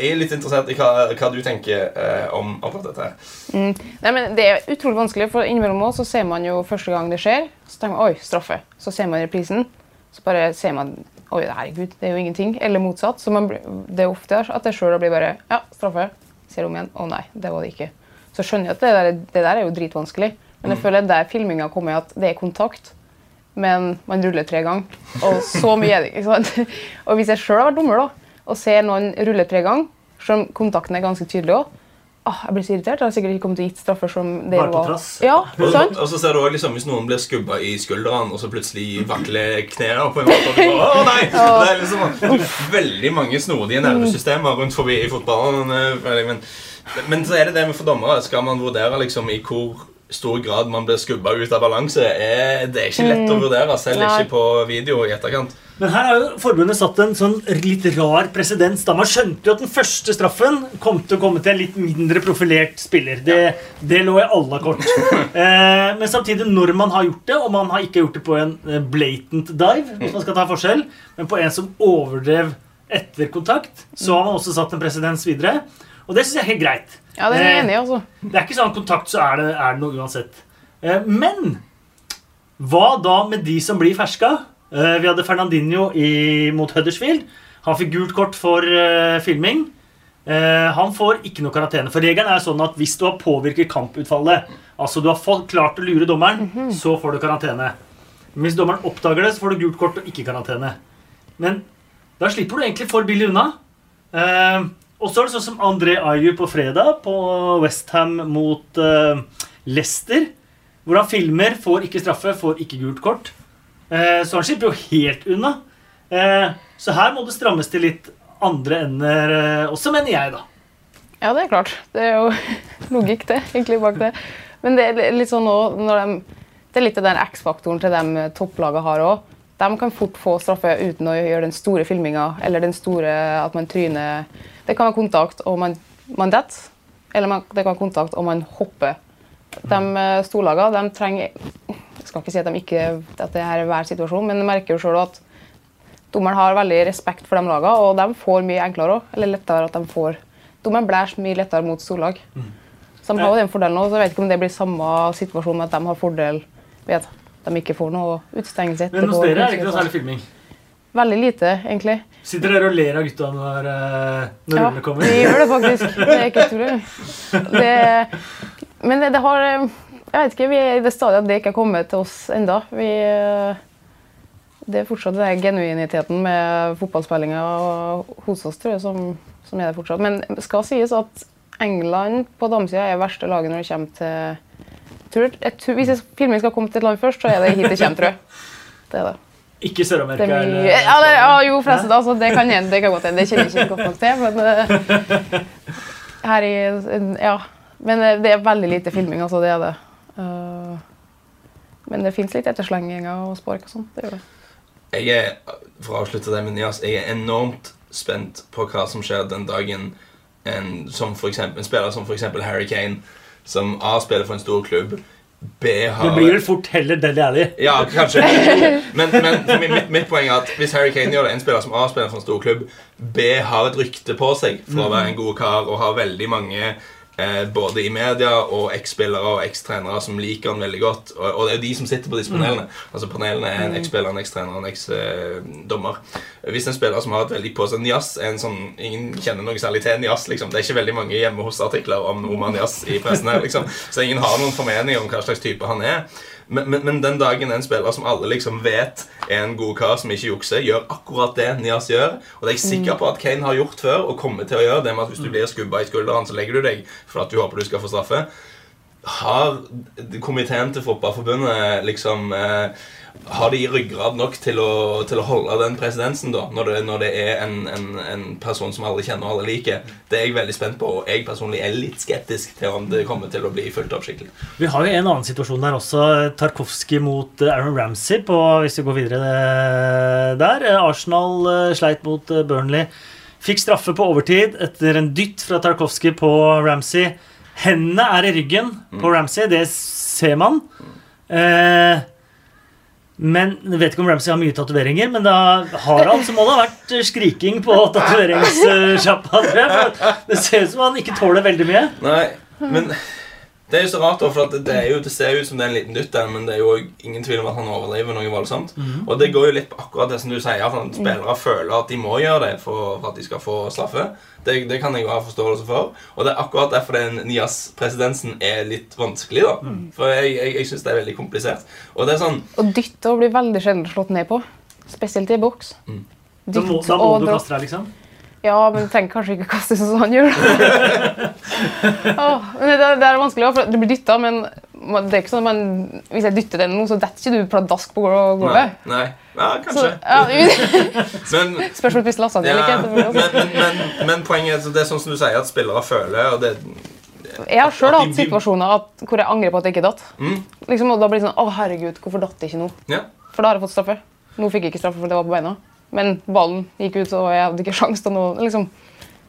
jeg er litt interessert i hva, hva du tenker eh, om akkurat dette. her. Nei, men Det er utrolig vanskelig, for innimellom også, så ser man jo første gang det skjer, så tenker man oi, straffe. Så ser man reprisen, så bare ser man oi, herregud, det er jo ingenting. Eller motsatt. Så man, det er ofte at jeg sjøl blir bare ja, straffe. Ser om igjen. Å nei, det var det ikke. Så skjønner jeg at det der, det der er jo dritvanskelig. Men jeg føler der filminga kommer, at det er kontakt. Men man ruller tre ganger. Og så mye er det ikke. sant? [laughs] Og hvis jeg sjøl har vært dommer da, og ser noen rulle tre ganger, selv om kontakten er ganske tydelig òg ah, Jeg blir så irritert. Jeg har sikkert ikke kommet til å gitt straffer som det Bare på var. trass. Ja, Og, sant? og så ser du også liksom, Hvis noen blir skubba i skuldrene, og så plutselig vakler knærne på en måte og du bare, Å nei! Det er liksom veldig mange snodige nervesystemer rundt forbi i fotballen. eh, Men, men så er det det med for dommere. Skal man vurdere liksom i hvor stor grad man blir skubba ut av balanse? Er, det er ikke lett å vurdere, selv Nei. ikke på video i etterkant. Men her har jo forbundet satt en sånn litt rar presedens. Man skjønte jo at den første straffen kom til å komme til en litt mindre profilert spiller. Det, det lå i alle kort. [laughs] Eh, men samtidig, når man har gjort det, og man har ikke gjort det på en eh, blatant dive, hvis man skal ta forskjell, men på en som overdrev etter kontakt, så har man også satt en presedens videre. Og det syns jeg er helt greit. Ja, det er jeg Eh, enig i, også. det er ikke sånn kontakt, så er det, er det noe uansett. Eh, Men hva da med de som blir ferska? Eh, Vi hadde Fernandinho i, mot Huddersfield. Han fikk gult kort for uh, filming. Uh, han får ikke noe karantene. For regelen er sånn at hvis du har påvirket kamputfallet, altså du har fått, klart å lure dommeren, så får du karantene. Men hvis dommeren oppdager det, så får du gult kort og ikke karantene. Men da slipper du egentlig for billig unna. Uh, og så er det sånn som André Ayu på fredag på Westham mot Leicester. Hvor han filmer, får ikke straffe, får ikke gult kort. Eh, så han slipper jo helt unna. Eh, så her må det strammes til litt andre ender eh, også, mener jeg, da. Ja, det er klart. Det er jo [laughs] logikk, det, egentlig, bak det. Men det er litt sånn nå når de Det er litt den X-faktoren til de topplagene har òg. De kan fort få straffe uten å gjøre den store filminga eller den store at man tryner. Det kan være kontakt og man, man detter, eller man, det kan være kontakt og man hopper. De storlagene de trenger Jeg skal ikke si at de ikke at det her er hver situasjon, men jeg merker jo selv at dommeren har veldig respekt for de lagene, og de får mye enklere òg. Eller lettere at de får Dommeren blæs mye lettere mot storlag. Så de har jo den fordelen også, så jeg vet ikke om det blir samme situasjon med at de har fordel ved at de ikke får noe utestengelse. Men hos dere er det ikke noe særlig filming. Veldig lite, egentlig. Sitter dere og ler av gutta når, eh, når Ja, rullene kommer? vi gjør det faktisk. Det er ikke. [laughs] Det, men det, det har Jeg vet ikke, vi er i det stadiet at det ikke er kommet til oss enda. Vi, det er fortsatt den genuiniteten med fotballspillinga hos oss, tror jeg, som, som er det fortsatt. Men det skal sies at England på damesida er verste laget når det kommer til tror, jeg tror, Hvis filming skal komme til et land først, så er det hit det kommer, tror jeg. Det er det. Ikke Sør-Amerika? er mye, ja, det, ja, jo, forresten. Altså, det kan hende. Det kan godt hende. Det kjenner jeg ikke godt nok til. Men, uh, [laughs] her i, ja. men eh, det er veldig lite filming, altså. Det er det. Eh, men det fins litt etterslenginger og spark og sånt. Det gjør det. Jeg er, for å avslutte det med Nias, jeg er enormt spent på hva som skjer den dagen en, som for eksempel, en spiller som f.eks. Harry Kane, som A spiller for en stor klubb, B har Du blir vel fort heller Deli Alli. Ja, kanskje. Men, men for mitt, mitt poeng er at hvis Harry Kane gjør det, en spiller som A spiller for en stor klubb, B har et rykte på seg for å være en god kar og har veldig mange eh, både i media og eks-spillere og eks-trenere som liker han veldig godt. Og, og det er de som sitter på disse panelene. Altså Panelene er en eks-spiller, en eks-trener og en eks-dommer. Hvis en spiller som har et veldig på seg Nias er en sånn, Ingen kjenner noe særlig til Nias. liksom. Det er ikke veldig mange hjemme hos-artikler om Oman Nias i pressen. her, liksom. Så ingen har noen formening om hva slags type han er. Men, men, men den dagen en spiller som alle liksom vet er en god kar som ikke jukser, gjør akkurat det Nias gjør, og det er jeg sikker på at Kane har gjort før og kommer til å gjøre, det med at hvis du blir skubba i skulderen, så legger du deg for at du håper du skal få straffe, har komiteen til Fotballforbundet liksom eh, Har de ryggrad nok til å, til å holde den presidensen, da? Når det, når det er en, en, en person som alle kjenner og alle liker? Det er jeg veldig spent på, og jeg personlig er litt skeptisk til om det kommer til å bli fulgt opp skikkelig. Vi har jo en annen situasjon der også. Tarkovskij mot eh, Aaron Ramsey, på, hvis vi går videre eh, der. Eh, Arsenal sleit mot Burnley. Fikk straffe på overtid etter en dytt fra Tarkovskij på Ramsey. Hendene er i ryggen på Ramsey, det ser man. Eh, men jeg vet ikke om Ramsey har mye tatoveringer, men da har han det ha vært eh, skriking på tatoveringssjappa. Det ser ut som han ikke tåler veldig mye. Nei, men det er jo så rart, for at det, er jo, det ser ut som det er en liten dytt der, men det er jo ingen tvil om at han overlever noe voldsomt. Og det går jo litt på akkurat det som du sier, at spillere føler at de må gjøre det for, for at de skal få straffe. Det, det kan jeg jo ha forståelse for. Og det er akkurat derfor den Nias-presidensen er litt vanskelig. da. For jeg, jeg, jeg syns det er veldig komplisert. Og det er sånn Og dytte blir veldig sjelden slått ned på. Spesielt i boks. Mm. Da må, Dytt da må og du kaste deg, liksom. Ja, men du trenger kanskje ikke kaste sånn som han gjør. [laughs] Men det, det er vanskelig, for det blir dytta, men det er ikke sånn at man, hvis jeg dytter den nå, så detter ikke du pladask på Nei. gulvet. nei. Ja, Så, kanskje. ja, [laughs] Men, Spørs om du spiser lasagne eller ja, ikke. men, men, men, men poenget er det er sånn som du sier, at spillere føler og det, Jeg har sjøl hatt situasjoner at, hvor jeg angrer på at jeg ikke datt. Mm. Liksom, og da blir det sånn Å, herregud, hvorfor datt jeg ikke nå? Ja. For da har jeg fått straffe. Nå fikk jeg ikke straffe, for det var på beina. Men ballen gikk ut, og jeg hadde ikke sjans til noe. liksom.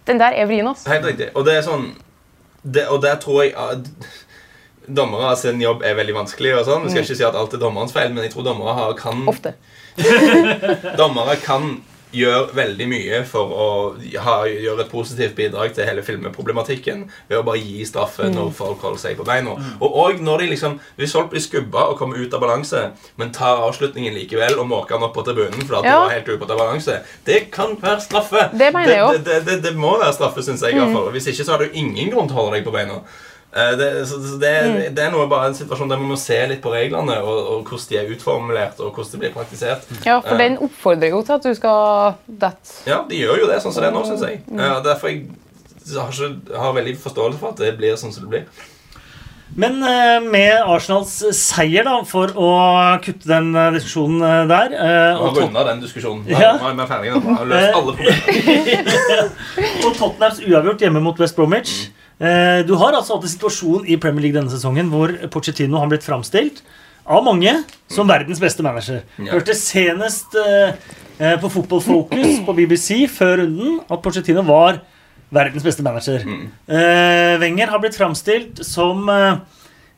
Den der er vrien, altså. Helt riktig. Og det er sånn det, Og der tror jeg at dommere sin jobb er veldig vanskelig. og sånn. Jeg skal ikke si at alt er dommerens feil, men jeg tror dommere har, kan Ofte. [laughs] Dommere kan gjør veldig mye for å ha, gjøre et positivt bidrag til hele filmproblematikken ved å bare gi straffe når folk holder seg på beina. Og, og når de liksom, hvis folk blir skubba og kommer ut av balanse, men tar avslutningen likevel og måker den opp på tribunen fordi Ja. de var helt ute av balanse, det kan være straffe. Det mener jeg det, det, det, det må være straffe, syns jeg. Mm. Hvis ikke så har du ingen grunn til å holde deg på beina. Eh, Det, så, så det, det er noe bare en situasjon der vi må se litt på reglene og, og hvordan de er utformulert og hvordan de blir praktisert. Ja, for den oppfordrer jo til at du skal dette. Ja, de gjør jo det sånn som det er nå, syns jeg. Ja, derfor jeg har, ikke, har veldig forståelse for at det blir sånn som det blir. Men eh, med Arsenals seier, da, for å kutte den eh, diskusjonen eh, der eh, Vi har runda den diskusjonen. Ja. Nå er vi ferdige. Vi har løst alle problemer. [laughs] og Tottenhams uavgjort hjemme mot West Bromwich eh, Du har altså hatt en situasjon i Premier League denne sesongen hvor Pochettino har blitt framstilt av mange som verdens beste manager. Ja. Hørte senest eh, eh, på Football Focus på BBC før runden at Pochettino var verdens beste manager. Mm. Eh, Wenger har blitt framstilt som eh,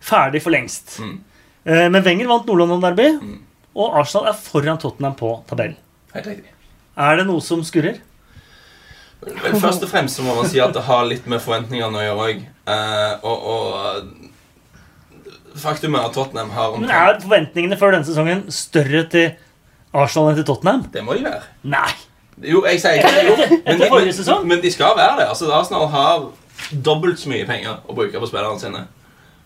ferdig for lengst. Mm. Eh, men Wenger vant Nord-London Derby, Mm. og Arsenal er foran Tottenham på tabellen. Er det noe som skurrer? Først og fremst så må man si at det har litt med forventningene å gjøre òg. og, og faktum er at Tottenham har Men Er forventningene før denne sesongen større til Arsenal enn til Tottenham? Det må de være. Nei. Jo, jeg sier ikke det. Jo, men, de, men, men de skal være det. Altså, Arsenal har dobbelt så mye penger å bruke på spillerne sine.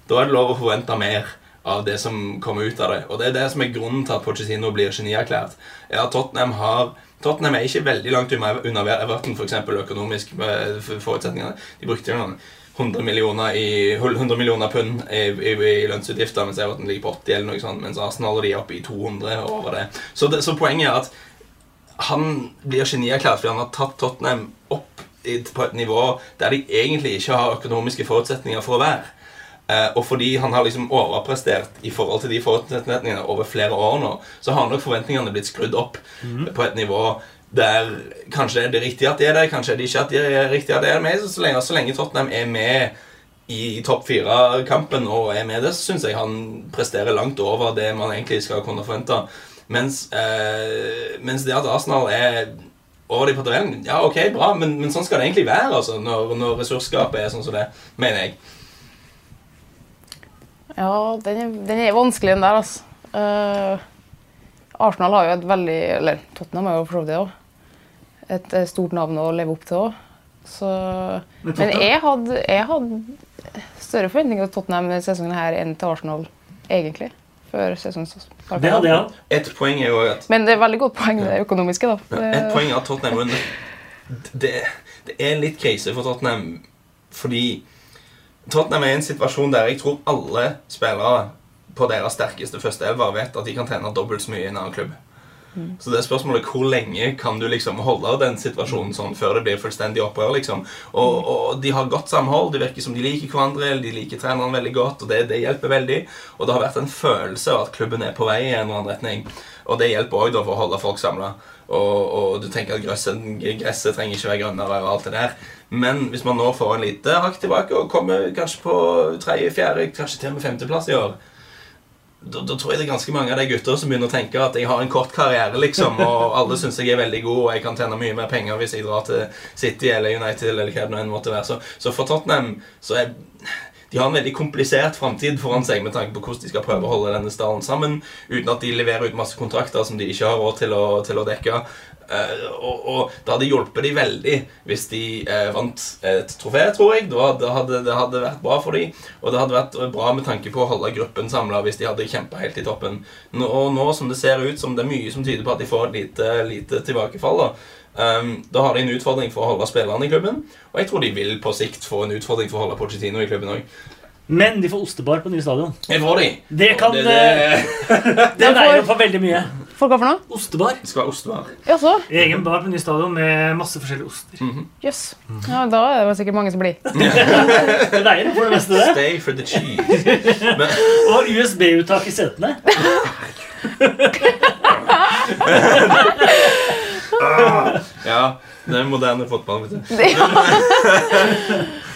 Da er det lov å forvente mer av det som kommer ut av det. Og det er det som er grunnen til at Pochettino blir genierklært. at Tottenham har Tottenham er ikke veldig langt unna Everton for eksempel, økonomisk med forutsetningene. De brukte jo noen 100 millioner, i, 100 millioner pund i, i, i lønnsutgifter, mens Everton ligger på 80 eller noe sånt, mens Arsenal og de er oppe i 200 og over det. Så, det. så poenget er at han blir genierklært fordi han har tatt Tottenham opp på et nivå der de egentlig ikke har økonomiske forutsetninger for å være. Eh, og fordi han har liksom overprestert i forhold til de forutsetningene over flere år nå, så har nok forventningene blitt skrudd opp på et nivå der kanskje er det riktig at de er det, kanskje er det ikke at de er riktig at de er med. Så, så, lenge, så lenge Tottenham er med i topp fire-kampen og er med det, så syns jeg han presterer langt over det man egentlig skal kunne forvente. Mens, eh, mens det at Arsenal er over de på tabellen, ja, ok, bra, men, men sånn skal det egentlig være altså, når, når ressursskapet er sånn som det, mener jeg. Ja, den er, den er vanskelig, den der, altså. Uh, Arsenal har jo et veldig Eller Tottenham har jo for så vidt det òg. Et eh, stort navn å leve opp til òg. Så Men jeg hadde, jeg hadde større forventninger til Tottenham denne sesongen her enn til Arsenal, egentlig. Før sesongen. Det hadde jeg òg. Et poeng er jo at Men det er veldig godt poeng, det økonomiske, da. Ja, Et poeng er at Tottenham det, det er litt krise for Tottenham fordi Tottenham er i en situasjon der jeg tror alle spillere på deres sterkeste første elver vet at de kan trene dobbelt så mye i en annen klubb. Så det er spørsmålet hvor lenge kan du liksom holde den situasjonen sånn før det blir fullstendig opprør. liksom. Og, og de har godt samhold, det virker som de liker hverandre, de liker treneren veldig godt, og det, det hjelper veldig. Og det har vært en følelse av at klubben er på vei i en eller annen retning. Og det hjelper òg for å holde folk samla. Og, og du tenker at gresset, gresset trenger ikke være grønnere og alt det der. Men hvis man nå får en lite hakk tilbake og kommer kanskje på tredje, fjerde, kanskje til og med femteplass i år da, da tror jeg det er ganske mange av de gutter som begynner å tenke at jeg har en kort karriere, liksom, [laughs] og alle syns jeg er veldig god, og jeg kan tjene mye mer penger hvis jeg drar til City eller United eller hva det nå enn måtte være. Så, så for Tottenham så er de har en veldig komplisert framtid foran seg med tanke på hvordan de skal prøve å holde denne stallen sammen uten at de leverer ut masse kontrakter som de ikke har råd til å, til å dekke. Uh, og, og det hadde hjulpet de veldig hvis de uh, vant et trofé, tror jeg. Da, det, hadde, det hadde vært bra for de Og det hadde vært bra med tanke på å holde gruppen samla hvis de hadde kjempa helt i toppen. Nå, og nå som det ser ut som det er mye som tyder på at de får et lite, lite tilbakefall, da, ehm, da har de en utfordring for å holde spillerne i klubben. Og jeg tror de vil på sikt få en utfordring for å holde Pochettino i klubben òg. Men de får ostebar på nye stadion. Det får de. Det kan det, det, [laughs] det, det veier opp for veldig mye. For hva for noe? Ostebar. det skal være ostevar. Jaså? Egen bar på nye stadion med masse forskjellige oster. Jøss. Ja, da er det sikkert mange som blir. [laughs] Det er opp for det meste, det. Stay for the cheese. Men, [laughs] Og USB-uttak i setene. Ja, det er moderne fotball, vet du. [laughs]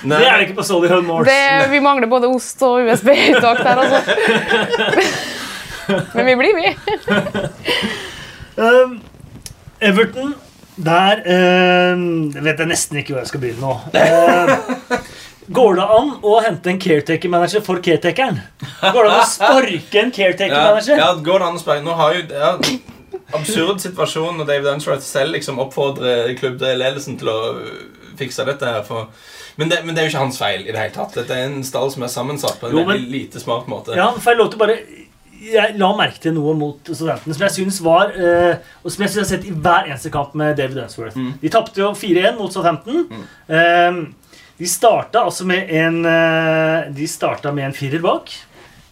Det, Det er det ikke på Solihull det, vi mangler både ost og USB-uttak der, altså. [laughs] Men vi blir, vi. Um, Everton Der eh, vet jeg nesten ikke hvor jeg skal begynne nå. Eh, går det an å hente en caretaker-manager for caretakeren? Går det an å sparke en caretaker-manager? ja, går det an å spørre Nå har jo ja, Absurd situasjon når David Unsworth selv liksom oppfordrer klubbledelsen til å fikse dette her. For, men, det, men det er jo ikke hans feil i det hele tatt. Dette er en stall som er sammensatt på en Jo, men- lite smart måte. Ja, for jeg lovte bare Jeg la merke til noe mot studentene som jeg syns var eh, Og som jeg synes jeg har sett i hver eneste kamp med David Unsworth. Mm. De tapte jo 4-1 mot Southampton. Eh, de starta altså med en eh, De starta med en firer bak.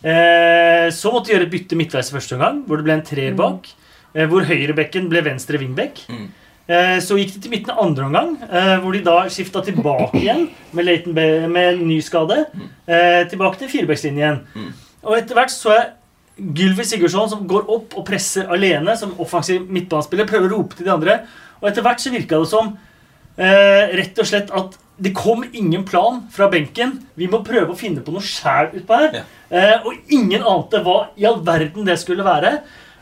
Eh, så måtte de gjøre et bytte midtveis i første omgang, hvor det ble en treer bak. Eh, hvor høyrebekken ble venstre vingbekk. Mm. Eh, så gikk de til midten av andre omgang, eh, hvor de da skifta tilbake igjen med, Leighton med ny skade. Eh, tilbake til firebeckslinjen. Mm. Og etter hvert så er Gylvi Sigurdsson som går opp og presser alene som offensiv midtbanespiller, prøver å rope til de andre. Og etter hvert så virka det som eh, rett og slett at det kom ingen plan fra benken. Vi må prøve å finne på noe sjæl utpå her. Ja. Eh, og ingen ante hva i all verden det skulle være.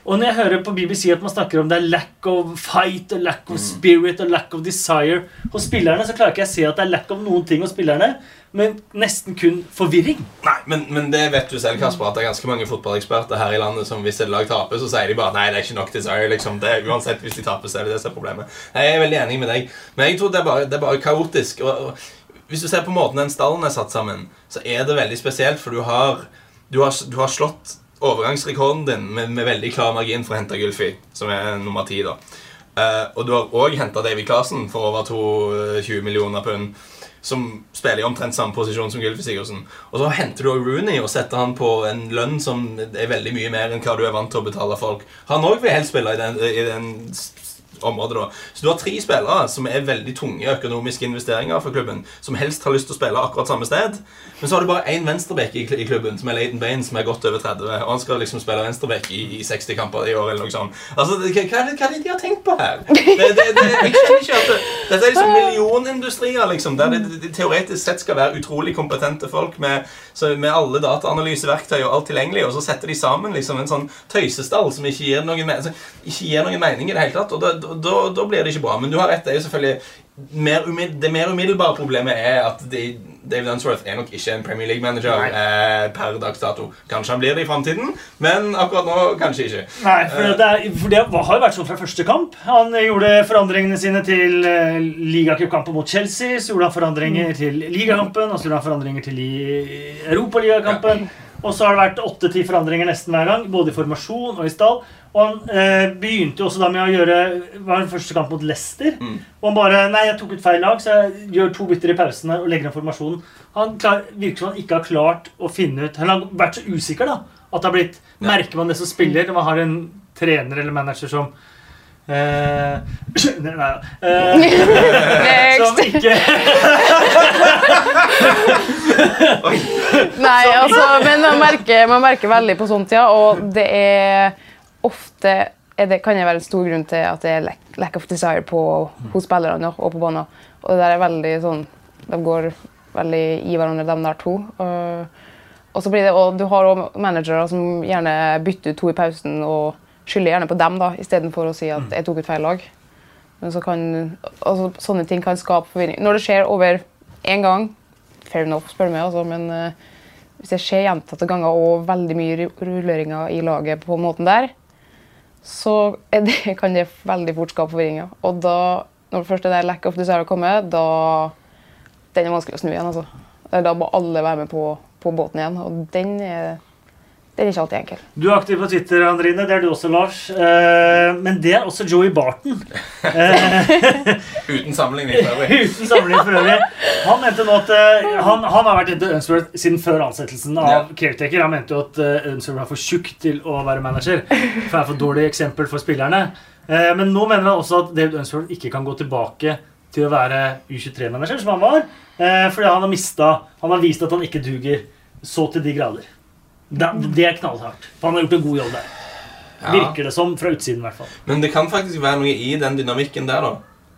Og når jeg hører på BBC at man snakker om det er lack of fight og lack of spirit og lack of desire hos spillerne, så klarer ikke jeg å se at det er lack of noen ting hos spillerne, men nesten kun forvirring. Nei, men, men det vet du selv, Kasper, at det er ganske mange fotballeksperter her i landet som hvis et lag taper, så sier de bare nei, det er ikke nok desire. liksom. Det Uansett, hvis de taper, så er det det som er problemet. Nei, Jeg er veldig enig med deg, men jeg tror det er bare, det er bare kaotisk. Og, og, hvis du ser på måten den stallen er satt sammen, så er det veldig spesielt, for du har, du har, du har slått overgangsrekorden din med, med veldig klar margin for å hente Gylfi, som er nummer ti. da. Eh, og du har òg henta David Clasen for over 22 millioner pund som spiller i omtrent samme posisjon som Gylfi Sigurdsen. Og så henter du òg Rooney og setter han på en lønn som er veldig mye mer enn hva du er vant til å betale folk. Han òg vil helst spille i den, i den området da. Så du har tre spillere som er veldig tunge økonomiske investeringer for klubben, som helst har lyst til å spille akkurat samme sted. Men så har du bare én venstreback i, kl- i klubben, som er Laden Bain, som er godt over 30, og han skal liksom spille venstreback i, i 60 kamper i år, eller noe sånt. Altså, hva, hva det hva er det de har tenkt på her? Det, det, det, jeg skjønner ikke at det, Dette er liksom [laughs] millionindustrier, liksom, der det teoretisk sett skal være utrolig kompetente folk med, så, med alle dataanalyseverktøy og alt tilgjengelig, og så setter de sammen liksom en sånn tøysestall som ikke gir noen, me- altså, ikke gir noen mening i det hele tatt, og da, da, da, blir det ikke bra. Men du har rett, det er jo selvfølgelig mer det mer umiddelbare problemet er at de, David Unsworth er nok ikke en Premier League-manager eh, per dags dato. Kanskje han blir det i framtiden, men akkurat nå kanskje ikke. Nei, for det, er, for det har vært sånn fra første kamp. Han gjorde forandringene sine til uh, ligacupkampen mot Chelsea. Så gjorde han forandringer til ligakampen, og så gjorde han forandringer til europaligakampen. Ja. Og så har det vært åtte-ti forandringer nesten hver gang, både i formasjon og i stall. Og han eh, begynte jo også da med å gjøre var den første kamp mot Leicester. Mm. Og han bare Nei, jeg tok ut feil lag, så jeg gjør to bytter i pausene og legger inn formasjonen. Han klar, virker som han ikke har klart å finne ut Han har vært så usikker, da. At det har blitt Ja. Merker man det som spiller når man har en trener eller manager som Uh, [clears throat] Nei, nei Uh, Som Next. ikke Nei, altså, men man merker, man merker veldig på sånt, ja. Og det er ofte er det, kan det være en stor grunn til at det er lack, lack of desire på, hos spillerne og på banen. Og det der er veldig sånn De går veldig i hverandre, de der to. Og, og så blir det, og du har også managere som gjerne bytter ut to i pausen og skylder gjerne på dem da, istedenfor å si at jeg tok ut feil lag. Men så kan, altså, sånne ting kan skape forvirring. Når det skjer over én gang, fair enough, spør du meg, altså, men uh, hvis det skjer gjentatte ganger og veldig mye rulleringer i laget på måten der, så det, [laughs] kan det veldig fort skape forvirring. Og da, når det første lack of desire kommer, da den er vanskelig å snu igjen. altså. Da må alle være med på, på båten igjen, og den er, den er ikke alltid enkel. Du er aktiv på Twitter, Andrine. Det er du også, Lars. Eh, men det er også Joey Barton. [laughs] [laughs] Uten sammenligning. for øvrig. Uten sammenligning for øvrig. Han mente nå at eh, han, han har vært etter Unsworth siden før ansettelsen av Ja. caretaker. Han mente jo at uh, Unsworth var for tjukk til å være manager. For det er for dårlig eksempel for spillerne. Eh, men nå mener han også at David Unsworth ikke kan gå tilbake til å være U23-manager, som han var. eh, fordi han har mista Han har vist at han ikke duger så til de grader. Det, det er knallhardt. For han har gjort en god jobb der. Ja. Virker det som, fra utsiden i hvert fall. Men det kan faktisk være noe i den dynamikken der, da.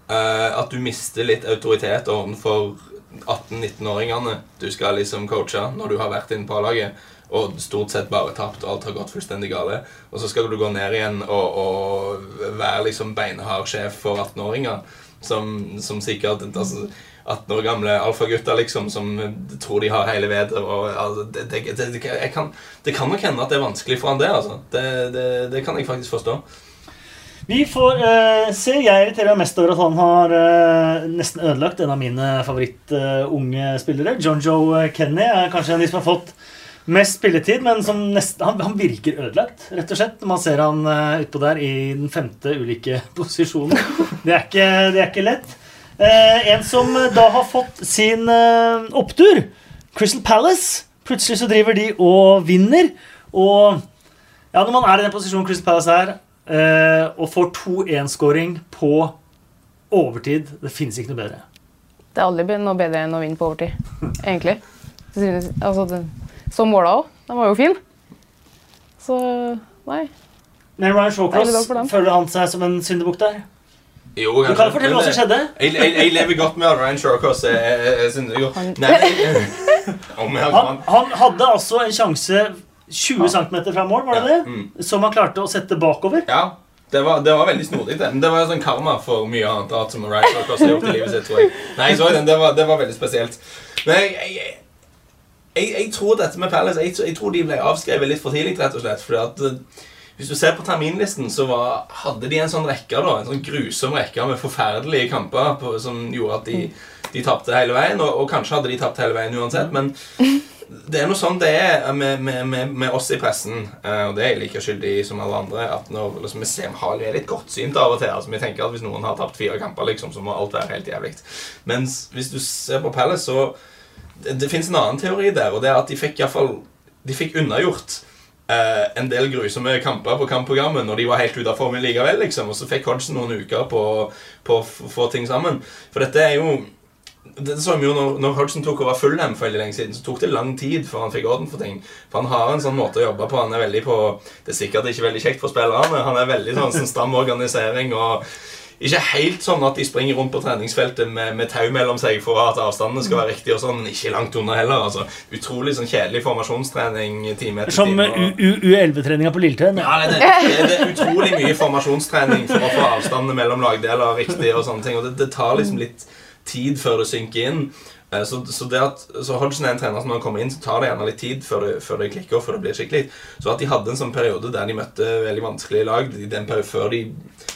Uh, at du mister litt autoritet overfor 18-19-åringene du skal liksom coache når du har vært inne på A-laget, og stort sett bare tapt, og alt har gått fullstendig gale. Og så skal du gå ned igjen og, og være liksom beinhard sjef for 18-åringer, som, som sikkert altså, 18 år gamle alfagutter liksom, som tror de har hele vedet. Altså, det, det, det, det, kan, nok hende at det er vanskelig for han det. altså. Det, kan jeg faktisk forstå. Vi får uh, se. Jeg irriterer meg mest over at han har uh, nesten ødelagt en av mine favoritt-unge spillere. John Joe Kenny er kanskje en av de som har fått mest spilletid, men nesten, han, han virker ødelagt, rett og slett. Man ser han uh, utpå der i den femte ulike [laughs] posisjonen. Det er ikke, det er ikke lett. Eh, en som da har fått sin eh, opptur, Crystal Palace. Plutselig så driver de og vinner. Og ja, når man er i den posisjonen Crystal Palace er, eh, og får 2-1-skåring på overtid Det finnes ikke noe bedre. Det er aldri noe bedre enn å vinne på overtid, egentlig. Altså, det, så måla òg. De var jo fin. Så nei. Men Ryan Shawcross, føler han seg som en syndebukk der? Jo, Du kan fortelle hva som skjedde. Jeg, jeg, jeg lever godt med at Ryan Shawcross er, er, er synder. Han- Han, han hadde altså en sjanse 20 cm fra mål, var det det? Mm. Som han klarte å sette bakover. Ja, det var, det var veldig snodig, det. Det var sånn karma for mye annet rart som Ryan Shawcross har gjort i livet sitt, tror jeg. Nei, så den. Det var, det var veldig spesielt. Men jeg, jeg, jeg, jeg, tror dette med Palace jeg, tror- jeg tror de ble avskrevet litt for tidlig, rett og slett. Fordi at hvis du ser på terminlisten, så var, hadde de en sånn rekke, da, en sånn grusom rekke med forferdelige kamper på, som gjorde at de, de tapte hele veien. Og, og kanskje hadde de tapt hele veien uansett, men det er noe sånn det er med, med, med, med oss i pressen, eh, og det er jeg like skyldig som alle andre, at når liksom, vi ser har- er litt godtsynte av og til. altså Vi tenker at hvis noen har tapt fire kamper, liksom, så må alt være helt jævlig. Mens hvis du ser på Palace, så det, det fins en annen teori der, og det er at de fikk i hvert fall, De fikk unnagjort eh, en del grusomme kamper på kampprogrammet når de var helt ute av formen likevel. liksom, Og så fikk Hodgson noen uker på, på å få ting sammen. For dette er jo det så vi jo når, når Hodgson tok over Fulham for veldig lenge siden, så tok det lang tid før han fikk orden for ting. For han har en sånn måte å jobbe på. Han er veldig på Det er sikkert ikke veldig kjekt for spillerne, han er veldig sånn, sånn stram organisering og ikke helt sånn at de springer rundt på treningsfeltet med, med tau mellom seg for at avstandene skal være riktige, og sånn, ikke langt unna heller. altså Utrolig sånn kjedelig formasjonstrening time etter Som time. Som U11-treninga på Lilletøyen. ja, det, det, det er utrolig mye formasjonstrening for å få avstandene mellom lagdeler riktig. og sånne ting, og det, det tar liksom litt tid før det synker inn. Eh, Så, så, at, så Hodgson er en trener som når han kommer inn, så tar det gjerne litt tid før det, før det klikker. før det blir skikkelig. Så at de hadde en sånn periode der de møtte veldig vanskelige lag den før de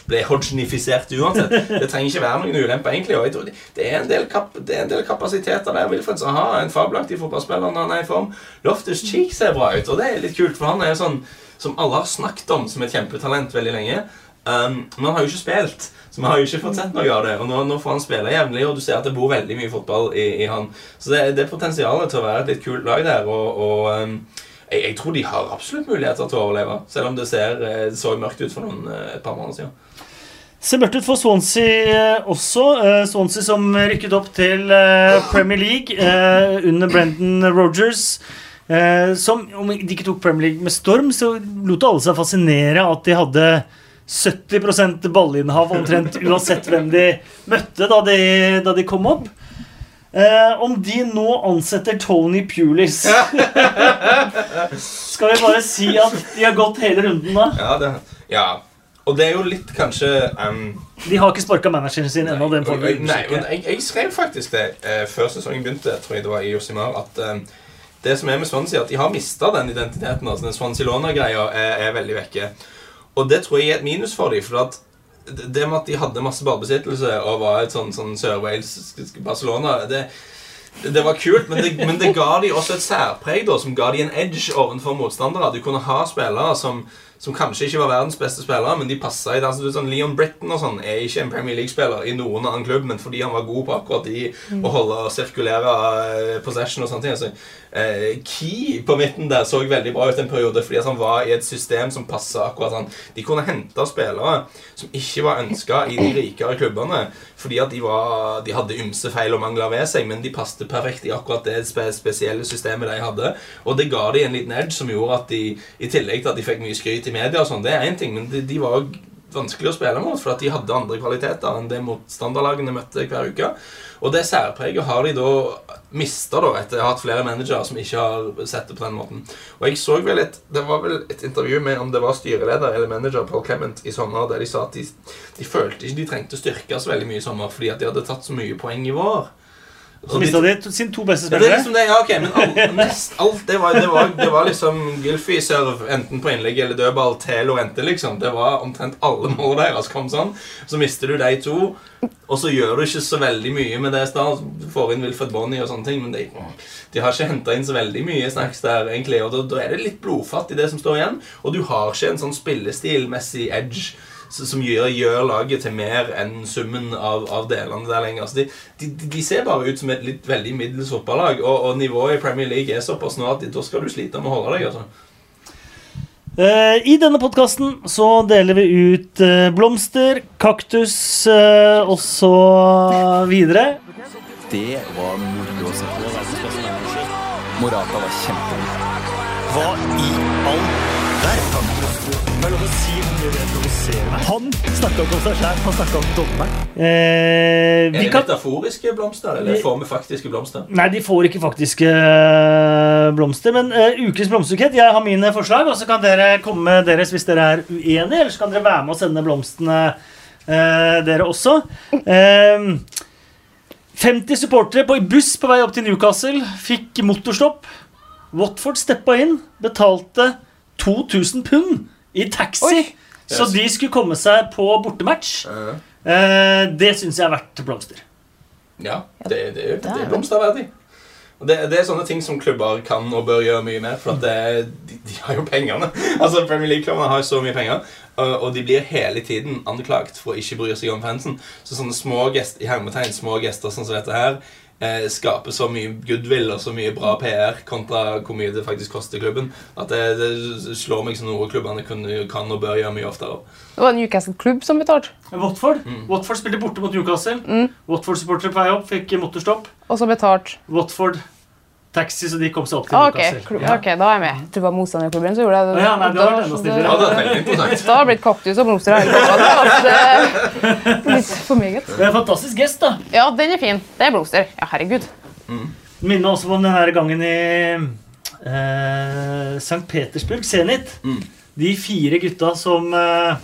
ble Hodgenifisert uansett. Det trenger ikke være noen ulempe, egentlig. og jeg tror det, det, er en del kap, det er en del kapasiteter der. Wilfred Zaha er en fabelaktig fotballspiller når han er i form. Loftus Cheek ser bra ut, og det er litt kult, for han er jo sånn som alle har snakket om som et kjempetalent veldig lenge. Um, men han har jo ikke spilt, så vi har jo ikke fått sett noe av det. Og nå, nå får han spille jevnlig, og du ser at det bor veldig mye fotball i, i han. Så det, det er potensialet til å være et litt kult lag der. Og, og um, jeg, jeg tror de har absolutt muligheter til å overleve, selv om det ser, eh, så mørkt ut for noen, eh, et par måneder siden. Ser mørkt ut for Swansea eh, også. Swansea som rykket opp til Premier League under Brendan Rogers. Som, om de ikke tok Premier League med storm, så lot alle seg fascinere at de hadde 70% ballinnehav omtrent uansett hvem de møtte da de, da de kom opp. Eh, om de nå ansetter Tony Pulis [laughs] Skal vi bare si at de har gått hele runden da? Ja, det, ja. Og det er jo litt kanskje um, De har ikke sparka manageren sin ennå. Nei, og, Nei, men jeg, jeg skrev faktisk det eh, før sesongen begynte, tror jeg det var i Josimar, at um, det som er med Swansea, at de har mista den identiteten. altså Den Swansea-Lona-greia er, er veldig vekke. Og det tror jeg er et minus for dem. For at det med at de hadde masse ballbesittelse og var et sånn, sånn Sør-Wales-Barcelona det, det var kult, men det, men det ga de også et særpreg da, som ga de en edge overfor motstandere. Du kunne ha spillere som, som kanskje ikke var verdens beste spillere, men de passa i det. Altså, sånn, Leon Britton og sånn er ikke en Premier League-spiller i noen annen klubb, men fordi han var god på akkurat de å holde og sirkulere eh, possession og sånne ting. Altså, eh, Key på midten der så veldig bra ut en periode fordi at han var i et system som passa akkurat sånn. De kunne hente spillere som ikke var ønska i de rikere klubbene fordi at de, var, de hadde ymse feil og mangler ved seg, men de passet perfekt i akkurat det spe spesielle systemet de hadde. Og det ga de en liten edge som gjorde at de, i tillegg til at de fikk mye skryt i media og sånn, det er én ting, men de, de var vanskelig å spille mot, for at de hadde andre kvaliteter enn det motstanderlagene møtte hver uke. Og det særpreget har de da mista etter å ha hatt flere managere som ikke har sett det på den måten. Og jeg så vel et, Det var vel et intervju med om det var styreleder eller manager Paul Clement i sommer, der de sa at de, de følte ikke de trengte å styrke så veldig mye i sommer fordi at de hadde tatt så mye poeng i vår. Så mista de sine to beste Ja, er spillere. liksom det, ja, ok, men all, [laughs] nest, alt det var, det var, det var liksom Gylfi-serve enten på innlegg eller dødball til Lorente, liksom. Det var omtrent alle målene deres kom sånn. Så mister du de to, og så gjør du ikke så veldig mye med det. Start. Du får inn Wilfred Bonny og sånne ting, men de, de har ikke henta inn så veldig mye snacks der, egentlig. Og da, da er det litt blodfattig, det som står igjen. Og du har ikke en sånn spillestilmessig edge som gjør, gjør laget til mer enn summen av, av delene der lenger. Altså de, de, de ser bare ut som et litt veldig middels fotballag, og, og nivået i Premier League er såpass nå at da skal du slite med å holde deg. altså. Eh, I denne podkasten så deler vi ut eh, blomster, kaktus eh, og så videre. Det var moro å se på. Morata var kjempegod. Hva i all verden? Det er lov å si hvor mye det provoserer meg. Han snakka ikke om seg sjæl, han snakka om dommeren. Eh, Er det kan metaforiske blomster, eller får vi faktiske blomster? Nei, de får ikke faktiske øh, blomster. Men uh, ukens blomsterbukett Jeg har mine forslag, og så kan dere komme med deres hvis dere er uenige. Eller så kan dere være med og sende blomstene, uh, dere også. Uh, 50 supportere på buss på vei opp til Newcastle fikk motorstopp. Watford steppa inn, betalte 2000 pund i taxi. Oi. Så de skulle komme seg på bortematch. Eh, det syns jeg er verdt blomster. Ja, det, det, det, det er blomsterverdig. Og det, det er sånne ting som klubber kan og bør gjøre mye mer, for at det, de, de har jo pengene. [laughs] Altså, Premier League-klubbene har jo så mye penger, og, og de blir hele tiden anklagt for å ikke bry seg om fansen. Så sånne små gest, i hermetegn, små gester sånn som dette her eh, skaper så mye goodwill og så mye bra PR kontra hvor mye det faktisk koster klubben, at det, det slår meg som noe klubbene kan, kan og bør gjøre mye oftere. Det var Newcastle-klubb som betalte. Watford Mm. Watford spilte borte mot Newcastle. Watford-supportere på vei opp fikk motorstopp. Og så betalt. Watford taxi, så de kom seg opp til okay, ok, Newcastle. Ja. ok, da er jeg med. Jeg tror det var motstanderklubben som gjorde det. Ja, nei, det hadde vært enda. Ja, det. Da har det blitt kaktus og blomster. her. Det var litt for meget. Det er en fantastisk gest, da. Ja, den er fin. Det er blomster. Ja, herregud. Minner også om denne gangen i eh, St. Petersburg, Zenit. Mm. De fire gutta som, eh,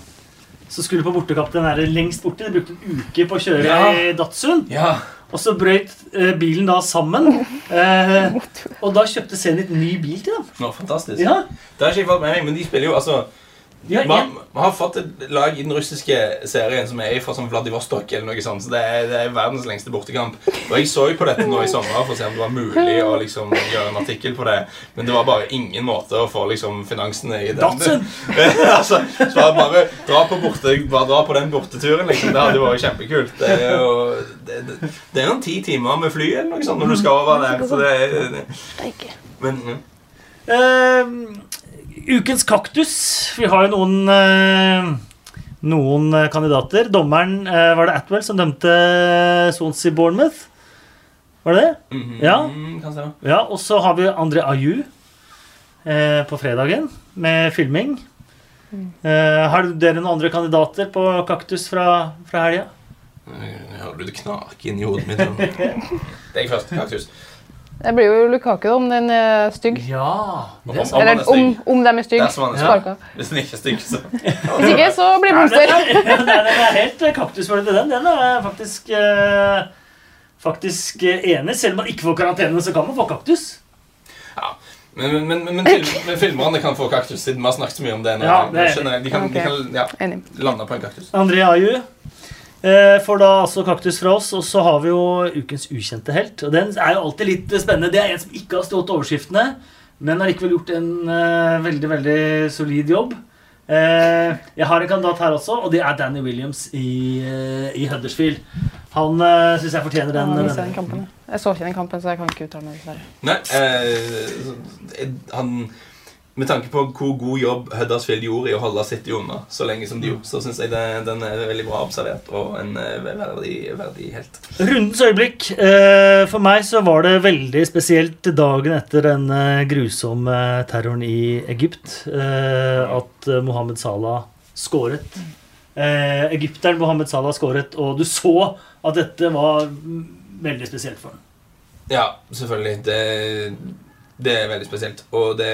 som skulle på bortekamp den der lengst borte. De brukte en uke på å kjøre Ja. i Datsun. Ja, Og så brøt eh, bilen da sammen. Eh, [laughs] og da kjøpte Zenit ny bil til dem. nå, fantastisk. Ja, Det har ikke jeg fått med meg, men de spiller jo altså Man, man har fått et lag i den russiske serien som er fra sånn Vladivostok. eller noe sånt, så det er, det er verdens lengste bortekamp. Og Jeg så jo på dette nå i sommer for å se om det var mulig å liksom gjøre en artikkel på det. Men det var bare ingen måte å få liksom finansene i den. [laughs] Altså, så bare, bare, dra på borte, bare dra på den borteturen. liksom, Det hadde jo vært kjempekult. Det er jo det, det, det er noen ti timer med fly eller noe sånt når du skal over der. så det det, men ja. Eh, ukens kaktus. Vi har jo noen eh, noen eh, kandidater. Dommeren eh, var det Atwell som dømte Swansea Bournemouth. Var det det? Mhm, Ja. Ja, Og så har vi André Ayu eh, på fredagen med filming. Eh, har dere noen andre kandidater på kaktus fra, fra helga? Jeg hører du det knake inni hodet mitt. [laughs] Det er jeg først. Kaktus. Det blir jo Lukaku da, om den er stygg. Ja, det er Om- Eller om, om de er stygge. Sparka. Hvis den ikke er stygg, så Hvis ikke, så blir det [laughs] Ja, den, blomster. er, er helt kaktusfølge til den. Den er faktisk eh, Faktisk eh, enig. Selv om man ikke får karantene, så kan man få kaktus. ja. Men, men, men, men, film, men filmerne kan få kaktus, siden vi har snakket så mye om det. nå. Ja, det er- de kan, de kan ja, lande på en kaktus. André Ayew eh, får da altså kaktus fra oss. Og så har vi jo ukens ukjente helt. Og den er jo alltid litt spennende. Det er en som ikke har stått overskriftene, men har likevel gjort en eh, veldig, veldig solid jobb. Eh, jeg har en kandidat her også, og det er Danny Williams i, i Huddersfield. Han uh, syns jeg fortjener den. Ja, jeg, den jeg så ikke den kampen, så jeg kan ikke uttale meg. Nei, eh, han Med tanke på hvor god jobb Huddersfield gjorde i å holde City unna så lenge som de gjorde, så syns jeg det, den er veldig bra observert og en eh, verdig, verdig helt. Rundens øyeblikk. Eh, for meg så var det veldig spesielt dagen etter den eh, grusomme terroren i Egypt. At Mohammed Salah skåret. Egypteren Mohammed Salah skåret, og du så at dette var veldig spesielt for ham. Ja, selvfølgelig. Det, det er veldig spesielt. Og det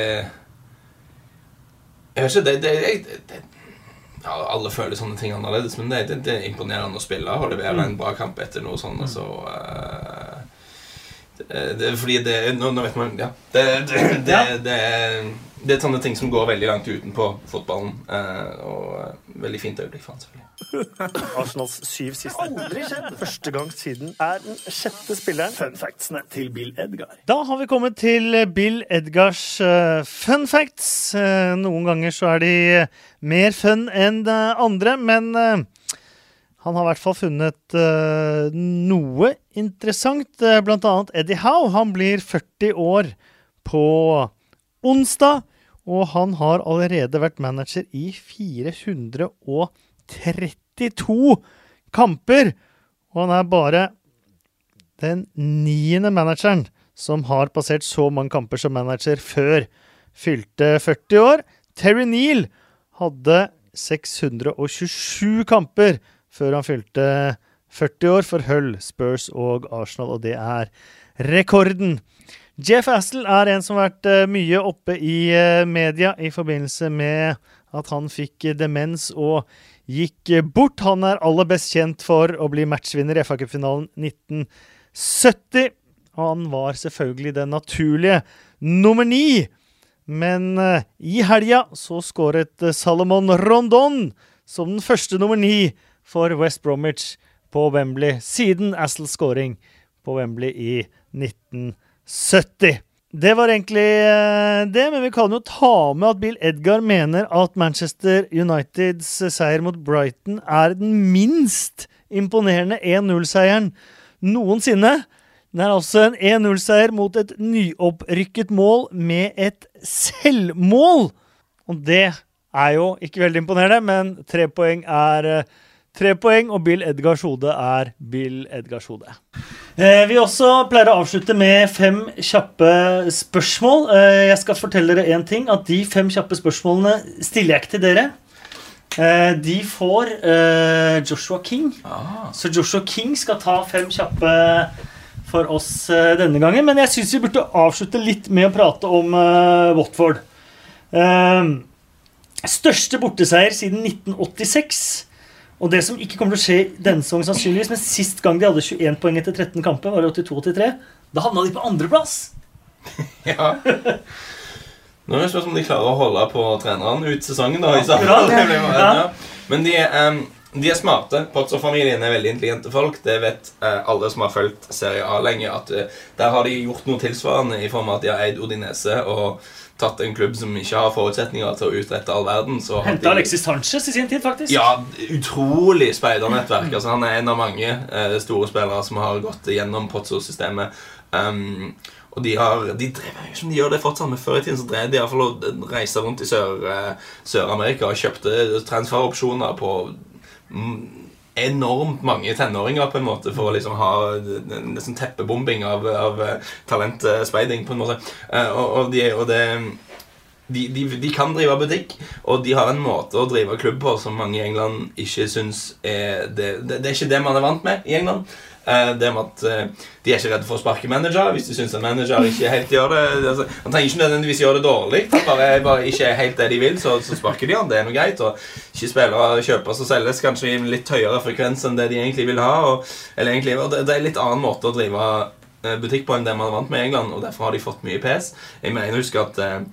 Jeg vet ikke, det, det, jeg, det ja, Alle føler sånne ting annerledes, men det, det, er imponerende å spille og levere en bra kamp etter noe sånt. Altså, uh, det, det, fordi det Nå, nå vet man Ja. Det, det, det, det, det er sånne ting som går veldig langt utenpå fotballen. Uh, og uh, veldig fint øyeblikk for han, selvfølgelig. [laughs] Arsenals syv siste. Aldri skjedd! Første gang siden er den sjette spilleren. Fun factsene til Bill Edgar. Da har vi kommet til Bill Edgars uh, fun facts. Noen ganger så er de mer fun enn andre, men han har i hvert fall funnet noe interessant. blant annet Eddie Howe. Han blir 40 år på onsdag. Og han har allerede vært manager i 432 kamper. Og han er bare den niende manageren som har passert så mange kamper som manager før fylte 40 år. Terry Neal hadde 627 kamper før han fylte 40 år for Hull, Spurs og Arsenal, og det er rekorden. Jeff Astle er en som har vært uh, mye oppe i uh, media i forbindelse med at han fikk uh, demens og gikk bort. Han er aller best kjent for å bli matchvinner i FA-cupfinalen 1970. Han var selvfølgelig den naturlige nummer ni. Men i helga så skåret Salomon Rondon som den første nummer ni for West Bromwich på Wembley siden Astles skåring på Wembley i 1970. 70. Det var egentlig eh, det, men vi kan jo ta med at Bill Edgar mener at Manchester Uniteds seier mot Brighton er den minst imponerende 1-0-seieren noensinne. Det er altså en 1-0-seier mot et nyopprykket mål med et selvmål. Og det er jo ikke veldig imponerende, men tre poeng er uh, Tre poeng, og Bill Edgars hode er Bill Edgars hode. Eh, vi også pleier å avslutte med fem kjappe spørsmål. Eh, jeg skal fortelle dere én ting. At de fem kjappe spørsmålene stiller jeg ikke til dere. Eh, de får eh, Joshua King. Ah. Så Joshua King skal ta fem kjappe for oss eh, denne gangen. Men jeg syns vi burde avslutte litt med å prate om eh, Watford. største borteseier siden 1986. Og det som ikke kommer til å skje denne sesongen, sannsynligvis, men sist gang de hadde 21 poeng etter 13 kamper, var det 82-83. Da havna de på andreplass. [laughs] ja. Nå er det spørsmål om de klarer å holde på treneren ut sesongen. da ja. [laughs] Men de, um, de, er smarte. Potzer-familien er veldig intelligente folk. Det vet uh, alle som har fulgt Serie A lenge. At uh, Der har de gjort noe tilsvarende i form av at de har eid Odinese. og tatt en klubb som ikke har forutsetninger til å utrette all verden. Henta Alexis Sanchez i sin tid, faktisk. Ja, utrolig speidernettverk. altså, han er en av mange eh, store spillere som har gått gjennom Pozzo-systemet. Um, og de har, de drev, som de gjør det fortsatt, men før i tiden så drev de iallfall å reise rundt i eh, Sør-Amerika Sør og kjøpte transferopsjoner på mm, enormt mange tenåringer på en måte for å liksom ha nesten teppebombing av, av eh, talentspeiding. på en måte. Eh, og, og, de, og det, de, de, de, kan drive butikk, og de har en måte å drive klubb på som mange i England ikke syns er det, det, det er ikke det man er vant med i England. Eh, det med at eh, de er ikke redde for å sparke manager hvis de syns en manager ikke helt gjør det. Altså, han trenger ikke nødvendigvis gjøre det dårlig. Bare, bare ikke er helt det de vil, så, så sparker de han. Det er noe greit. Og ikke spillere kjøpes og selges kanskje i litt høyere frekvens enn det de egentlig vil ha. Og, eller egentlig, og det, det, er en litt annen måte å drive eh, butikk på enn det man vant med i England, og derfor har de fått mye pes. Jeg mener, husker at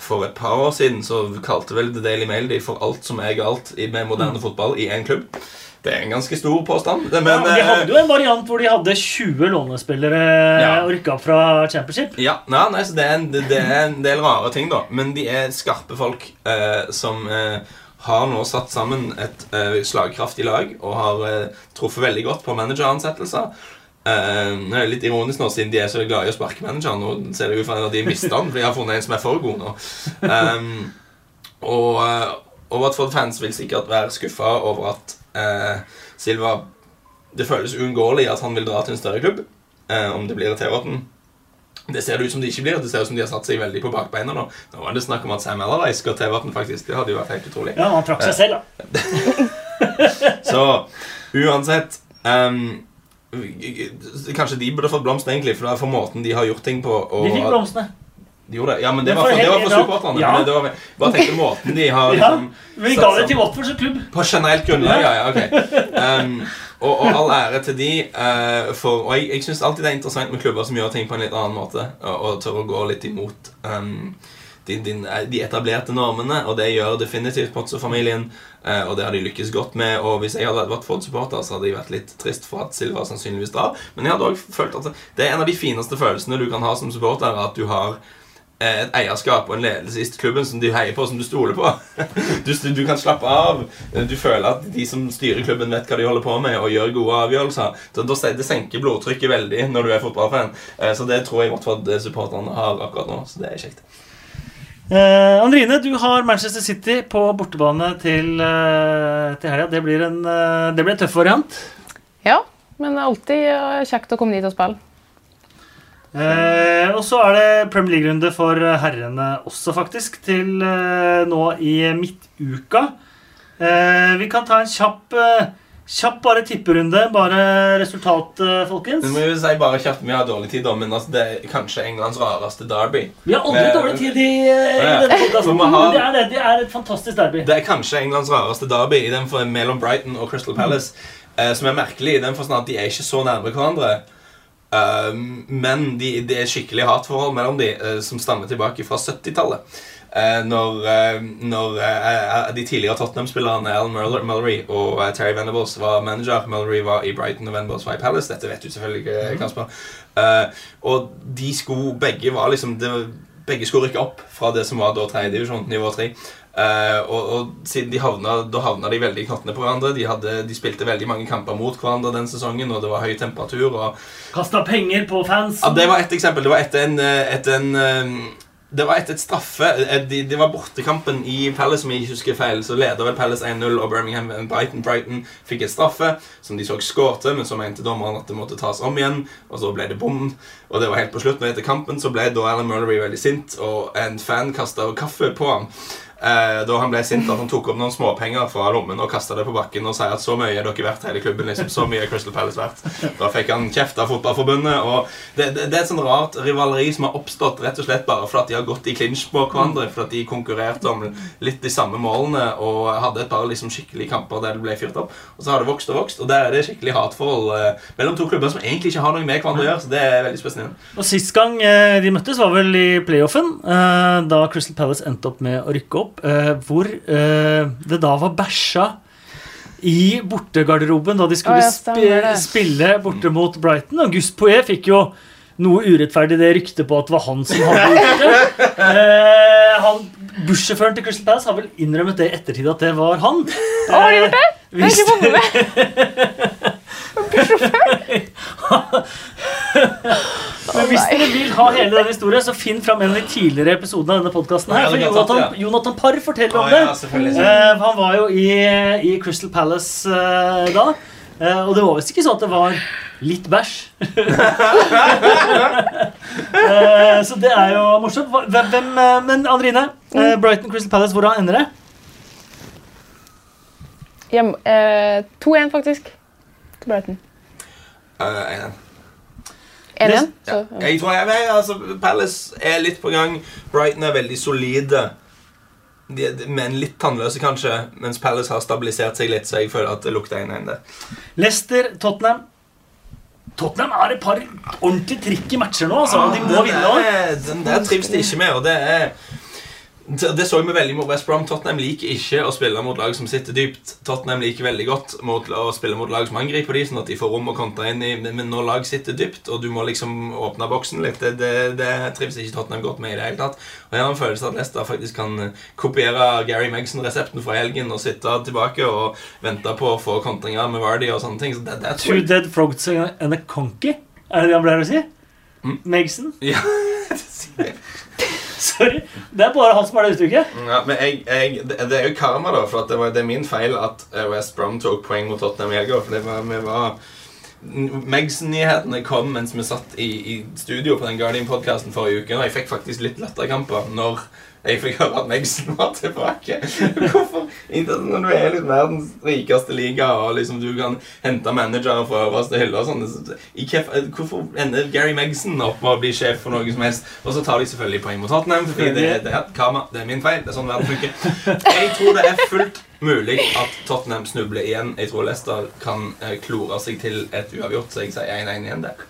for et par år siden så kalte vel The Daily Mail de for alt som er galt med moderne fotball i én klubb. Det er en ganske stor påstand. Men, ja, de hadde jo en variant hvor de hadde 20 lånespillere ja. og rykka opp fra championship. Ja, nei, nei, så det er, en, det er, en, del rare ting, da. Men de er skarpe folk eh, som eh, har nå satt sammen et eh, slagkraftig lag og har eh, truffet veldig godt på manageransettelser. Uh, litt ironisk nå, siden de er så glad i å sparke manageren. Nå ser det ut at de mister den, for de har funnet en som er for god nå. Um, [laughs] og, eh, og Watford-fans vil sikkert være skuffa over at eh, Silva Det føles uunngåelig at han vil dra til en større klubb. Eh, om det blir Everton. Det ser det ut som det ikke blir. Det ser ut som de har satt seg veldig på bakbeina nå. Nå var det snakk om at Sam Allardyce skal til Everton, faktisk. Det hadde jo vært helt utrolig. Ja, han trakk seg selv, da. [laughs] Så uansett um, Kanskje de burde fått blomster, egentlig, for det er for måten de har gjort ting på. Og, de fikk blomstene. De gjorde det. Ja, men det var for det var for supporterne. ja. Men det var, bare tenkte [laughs] måten de har Ja, vi ga det til Watford som klubb. På generelt grunnlag, ja. ja ok um, og, og all ære til de. Uh, for, og jeg, jeg syns alltid det er interessant med klubber som gjør ting på en litt annen måte, og, og tør å gå litt imot um, de, de, de etablerte normene, og det gjør definitivt Potso-familien. Uh, og det har de lykkes godt med. Og hvis jeg hadde vært Watford-supporter, så hadde jeg vært litt trist for at Silva sannsynligvis drar. Men jeg hadde også følt at det er en av de fineste følelsene du kan ha som supporter, at du har eh, et eierskap og en ledelse i klubben som du heier på, som du stoler på. [laughs] Du, du kan slappe av. Du føler at de som styrer klubben, vet hva de holder på med, og gjør gode avgjørelser. Så da Det senker blodtrykket veldig når du er fotballfan. Eh, Så det tror jeg i hvert fall supporterne har akkurat nå. Så det er kjekt. Eh, Andrine, du har Manchester City på bortebane til, uh, til helga. Det, blir en, eh, det blir en tøff variant. Ja, men det er alltid eh, kjekt å komme dit og spille. Eh, og så er det Premier League-runde for herrene også, faktisk, til eh, nå i midtuka. Eh, vi kan ta en kjapp, eh, kjapp bare tipperunde. Bare resultat, eh, folkens. Men vi jo si bare kjapt, vi har dårlig tid, da, men altså, det er kanskje Englands rareste derby. Vi har aldri dårlig tid i, eh, i denne podkasten. Har- det er, det, det er et fantastisk derby. Det er kanskje Englands rareste derby i den for, mellom Brighton og Crystal Palace. eh, som er merkelig i den forstand at de er ikke så nærme hverandre. Um, men de, det er skikkelig hatforhold mellom de uh, som stammer tilbake fra 70-tallet. Uh, når uh, når eh, de tidligere Tottenham-spillerne Alan Muller, Mullery og eh, Terry Venables var manager. Mullery var i Brighton og Venables var i Palace. Dette vet du selvfølgelig, mm. Kasper. Eh, og de skulle begge var liksom det, Begge skulle rykke opp fra det som var da tredjedivisjon, nivå tre. Eh, og, og siden de havna, Da havna de veldig knottene på hverandre. De, hadde, de spilte veldig mange kamper mot hverandre den sesongen, og det var høy temperatur. og Kasta penger på fans. ja, Det var ett eksempel. Det var etter en, eh, etter en eh, det var etter et straffe Det de, var bortekampen i Palace, om jeg ikke husker feil. Så leder vel Palace 1-0, og Birmingham Brighton Brighton fikk et straffe som de så skårte, men så mente dommeren at det måtte tas om igjen. Og så ble det bom. Og det var helt på slutten. Og etter kampen så ble da Alan Mullery veldig sint, og en fan kasta kaffe på ham. Eh, da han ble sint at han tok opp noen småpenger fra lommen og kasta det på bakken og sa at så mye er dere verdt hele klubben. liksom, så mye er Crystal Palace verdt. Da fikk han kjeft av Fotballforbundet. og det, det, det er et sånn rart rivaleri som har oppstått rett og slett bare for at de har gått i clinch på hverandre. For at de konkurrerte om litt de samme målene og hadde et par liksom skikkelige kamper der det ble fyrt opp. Og så har det vokst og vokst, og der er det skikkelig hatforhold eh, mellom to klubber som egentlig ikke har noe med hverandre å gjøre. så det er veldig spesielt. Og Sist gang eh, de møttes, var vel i playoffen, eh, da Crystal Palace endte opp med å rykke opp. Eh, hvor eh, det da var bæsja i bortegarderoben da de skulle Å, det. spille borte mot Brighton. Og Gus Poet fikk jo noe urettferdig det ryktet på at det var han som hadde gjort det. Eh, han, Bussjåføren til Crystal Palace har vel innrømmet det i ettertid at det var han. Å, har de gjort det? Det [laughs] Men hvis dere vil ha hele den historien, så finn fram en av de tidligere episodene av denne podkasten. Ja, Jonathan. Jonathan Parr forteller om det. Eh, han var jo i, i Crystal Palace eh, da. Eh, og det var visst ikke sånn at det var litt bæsj. [laughs] eh, så det er jo morsomt. Hvem, hvem, men Andrine, eh, Brighton Crystal Palace, hvordan ender det? Eh, 2-1, faktisk. Til Brighton. Eh, en. 1-1. Ja. ja. Jeg tror jeg, er altså, Palace er litt på gang. Brighton er veldig solide. De, de, men litt tannløse, kanskje. Mens Palace har stabilisert seg litt, så jeg føler at det lukter 1-1 der. Leicester, Tottenham. Tottenham er et par ordentlig tricky matcher nå. altså. De må vinne Den der trives de ikke med, og det er det det så vi veldig mot West Brom. Tottenham liker ikke å spille mot lag som sitter dypt. Tottenham liker veldig godt mot å spille mot lag som angriper de, sånn at de får rom å kontre inn i. Men når lag sitter dypt, og du må liksom åpne boksen litt, det, det, det trives ikke Tottenham godt med i det hele tatt. Og jeg har en følelse av at Leicester faktisk kan kopiere Gary Megson-resepten fra helgen og sitte tilbake og vente på å få kontringer med Vardy og sånne ting. Så det, det er Two jeg dead frogs and a conky. Er det det han pleier å si? Mm. Megson? ja. [laughs] [laughs] Sorry. Det er bare han som har det uttrykket. Ja, men jeg, jeg, det er jo karma, da. For det, var, det er min feil at eh, West Brom tok poeng mot Tottenham i helga. For det var, vi var Megson-nyhetene kom mens vi satt i, i studio på den Guardian-podkasten forrige uke. Og jeg fikk faktisk litt latterkamper når jeg fikk høre at Megson var tilbake. Hvorfor? Når du er litt verdens rikeste liga, og liksom du kan hente managere fra øverste hylle og sånn Hvorfor ender Gary Megson opp med å bli sjef for noe som helst? Og så tar de selvfølgelig poeng mot Tottenham, fordi det, det er karma. Det er min feil. Det er sånn verden funker. Jeg tror det er fullt mulig at Tottenham snubler igjen. Jeg tror Leicester kan eh, klore seg til et uavgjort, så jeg sier 1-1 igjen der.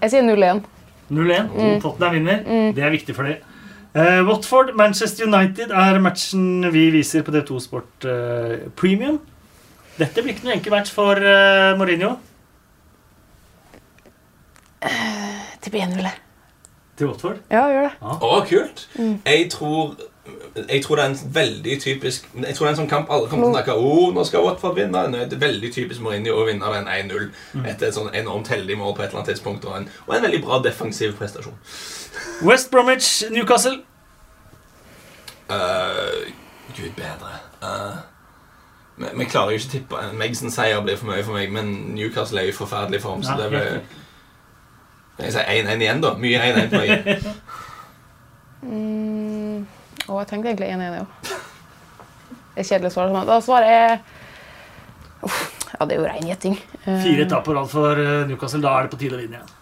Jeg sier 0-1. 0-1. Tottenham vinner. Det er viktig for dem. Eh, Watford, Manchester United er matchen vi viser på D2 Sport uh, Premium. Dette blir ikke noe enkel match for uh, Mourinho Tipper 1-0. til Watford. Ja, gjør det. Å, kult! Jeg tror jeg tror det er en veldig typisk Jeg tror det er en sånn kamp alle kommer til å snakke oh, nå skal Watford vinne. Nei, Det er veldig typisk Mourinho å vinne den 1-0 etter et sånn enormt heldig mål på et eller annet tidspunkt. Og en, og en veldig bra defensiv prestasjon. West Bromwich, Newcastle. Uh, Gud bedre. Eh, vi, klarer jo ikke å tippe. Megson-seier blir for mye for meg, men Newcastle er i forferdelig form. Så Ja, det blir. Jeg sier 1-1 igjen, da. Mye 1-1 på meg. Mm. Å, jeg tenkte egentlig 1-1, jo. Det er kjedelig å svare sånn. Da svarer jeg Uff, Ja, det er jo rein gjetting. Eh, Fire tap på rad for eh, Newcastle. Da er det på tide å vinne igjen.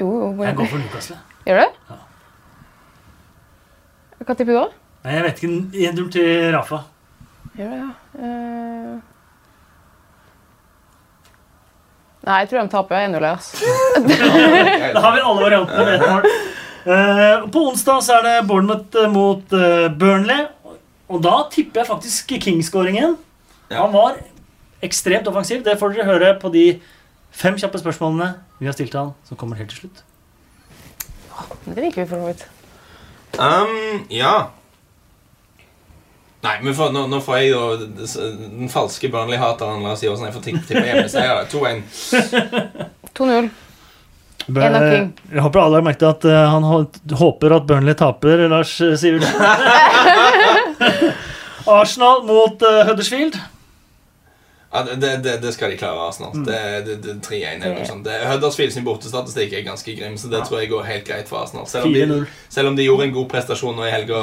Jo, jo. Jeg går for Newcastle. Gjør du? Ja. Hva tipper du da? Nei, jeg vet ikke. 1-0 til Rafa. Gjør det, ja. Eh, Nei, jeg tror de taper 1-0. Altså. [laughs] Da har vi alle variantene med et mål. Eh, på onsdag så er det Bournemouth eh, mot eh, Burnley. Og da tipper jeg faktisk King-skåringen. Ja. Han var ekstremt offensiv. Det får dere høre på de fem kjappe spørsmålene vi har stilt han, som kommer helt til slutt. Det liker vi for så vidt. Um, ja. Nei, men for, nå, nå får jeg jo den falske Burnley-hateren si hvordan Jeg får tippe hjemmeseier. 2-1. [laughs] 2-0. En. Jeg håper alle har merket at uh, han håper at Burnley taper, Lars eh, Sivertsen. [laughs] [laughs] Arsenal mot uh, Huddersfield. Ja, det, det, det skal de klare, Arsenal. Det, det, det, 3-1 eller noe sånt. Det- Huddersfield sin bortestatistikk er ganske grim, så det tror jeg går helt greit for Arsenal. Selv om, de, 4-0. selv om de gjorde en god prestasjon nå i helga.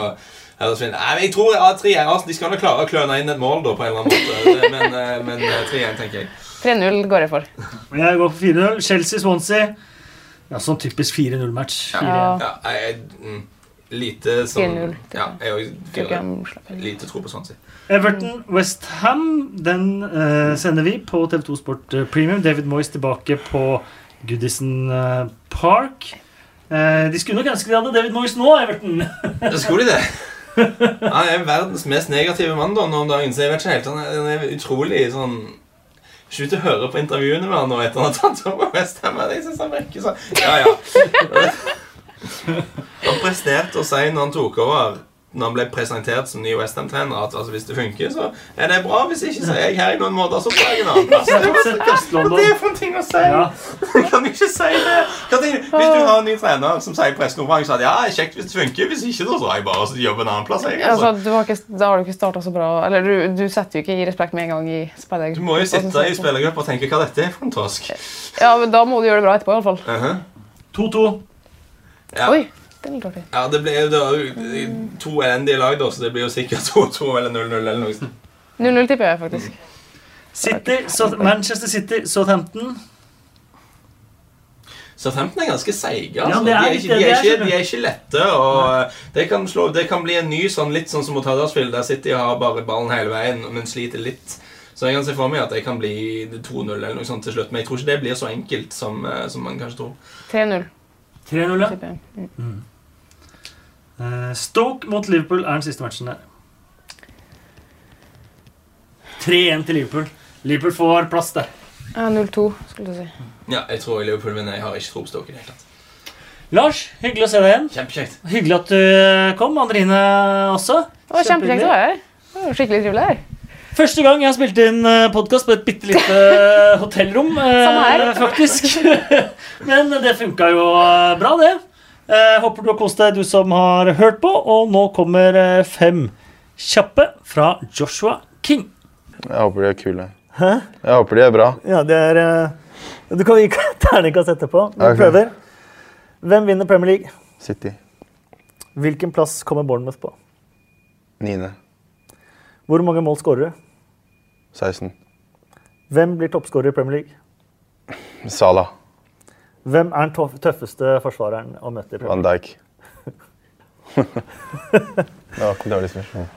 Huddersfield Nei, men jeg tror ja, 3-1. Arsenal- De skal nok klare å kløne inn et mål da, på en eller annen måte. Men, eh, men eh, 3-1, tenker jeg. 3-0 går jeg for. Jeg går for 4-0. Chelsea-Swansea. Ja, sånn typisk 4-0-match. Ja. Ja, jeg, mm, lite sånn 4-0, Ja, jeg òg lite tro på Swansea. Everton Westham, den eh, sender vi på TV2 Sport eh, Premium. David Moyes tilbake på Goodison eh, Park. Eh, de skulle nok ønske de hadde David Moyes nå, Everton. Det skulle de det. Han er verdens mest negative mann da, nå om dagen. Så jeg vet ikke helt, han er, han er utrolig sånn Slutt å høre på intervjuene med han nå etter at han har tatt over Westham. Jeg synes han virker sånn Ja, ja. [laughs] Han presterte å si når han tok over Når han ble presentert som ny Westham-trener, at altså, hvis det funker, så er det bra. Hvis ikke, så er jeg her i noen måneder, så får jeg en annen plass. [laughs] Det Hva Øst-London. det er for en ting å si? Ja. [laughs] Du kan jo ikke si det. Hvis du har en ny trener som sier i pressekonferanse at ja, det kjekt hvis det funker, hvis ikke, da så er jeg bare å jobbe en annen plass. Jeg, Altså, altså. du har ikke, da har du ikke starta så bra. Eller du, du setter jo ikke i respekt med en gang i spillergruppa. Du må jo sitte i spillergruppa og tenke hva dette er for en tosk. Ja, men Da må du gjøre det bra etterpå, iallfall. Uh -huh. 2-2. ja. Oi, det dårlig? ja, det blir jo to elendige lag, da, så det blir jo sikkert 2-2 eller 0-0 eller noe sånt. 0-0 tipper jeg faktisk. City, Manchester City, Southampton. Southampton er ganske seige. Altså. Ja, de, er ikke, de, er ikke, de er ikke lette. Og det kan, slå, det kan bli en ny sånn litt sånn som mot Huddersfield, der City har bare ballen hele veien, men sliter litt. Så jeg kan se for meg at det kan bli 2-0 eller noe sånt til slutt. Men jeg tror ikke det blir så enkelt som, eh, som man kanskje tror. 3-0 3-0, ja. Mm. Eh, Stoke mot Liverpool er den siste matchen der. 3-1 til Liverpool. Liverpool får plass der. Ja, 0-2, skulle du si. Ja, jeg tror Liverpool vinner. Jeg har ikke tro på Stoke Helt klart. Lars, hyggelig å se deg igjen. Kjempekjekt. Hyggelig at du eh, kom. Andrine også. Det var kjempekjekt å være her. Skikkelig trivelig her. Første gang jeg har spilt inn podkast på et bitte lite hotellrom, eh, [laughs] Samme her. faktisk. [laughs] Men det funka jo eh, bra, det. Eh, Håper du har kost deg, du som har hørt på. Og nå kommer eh, fem kjappe fra Joshua King. Jeg håper de er kule. Hæ? Jeg håper de er bra. Ja, det er eh, Du kan gi [laughs] terningkast etterpå. Vi okay. prøver. Hvem vinner Premier League? City. Hvilken plass kommer Bournemouth på? Niende. Hvor mange mål skårer du? 16. Hvem blir toppskårer i Premier League? Salah. Hvem er den tøffeste forsvareren å møte i Premier Van Dijk. [laughs] det var ikke dårlig spørsmål.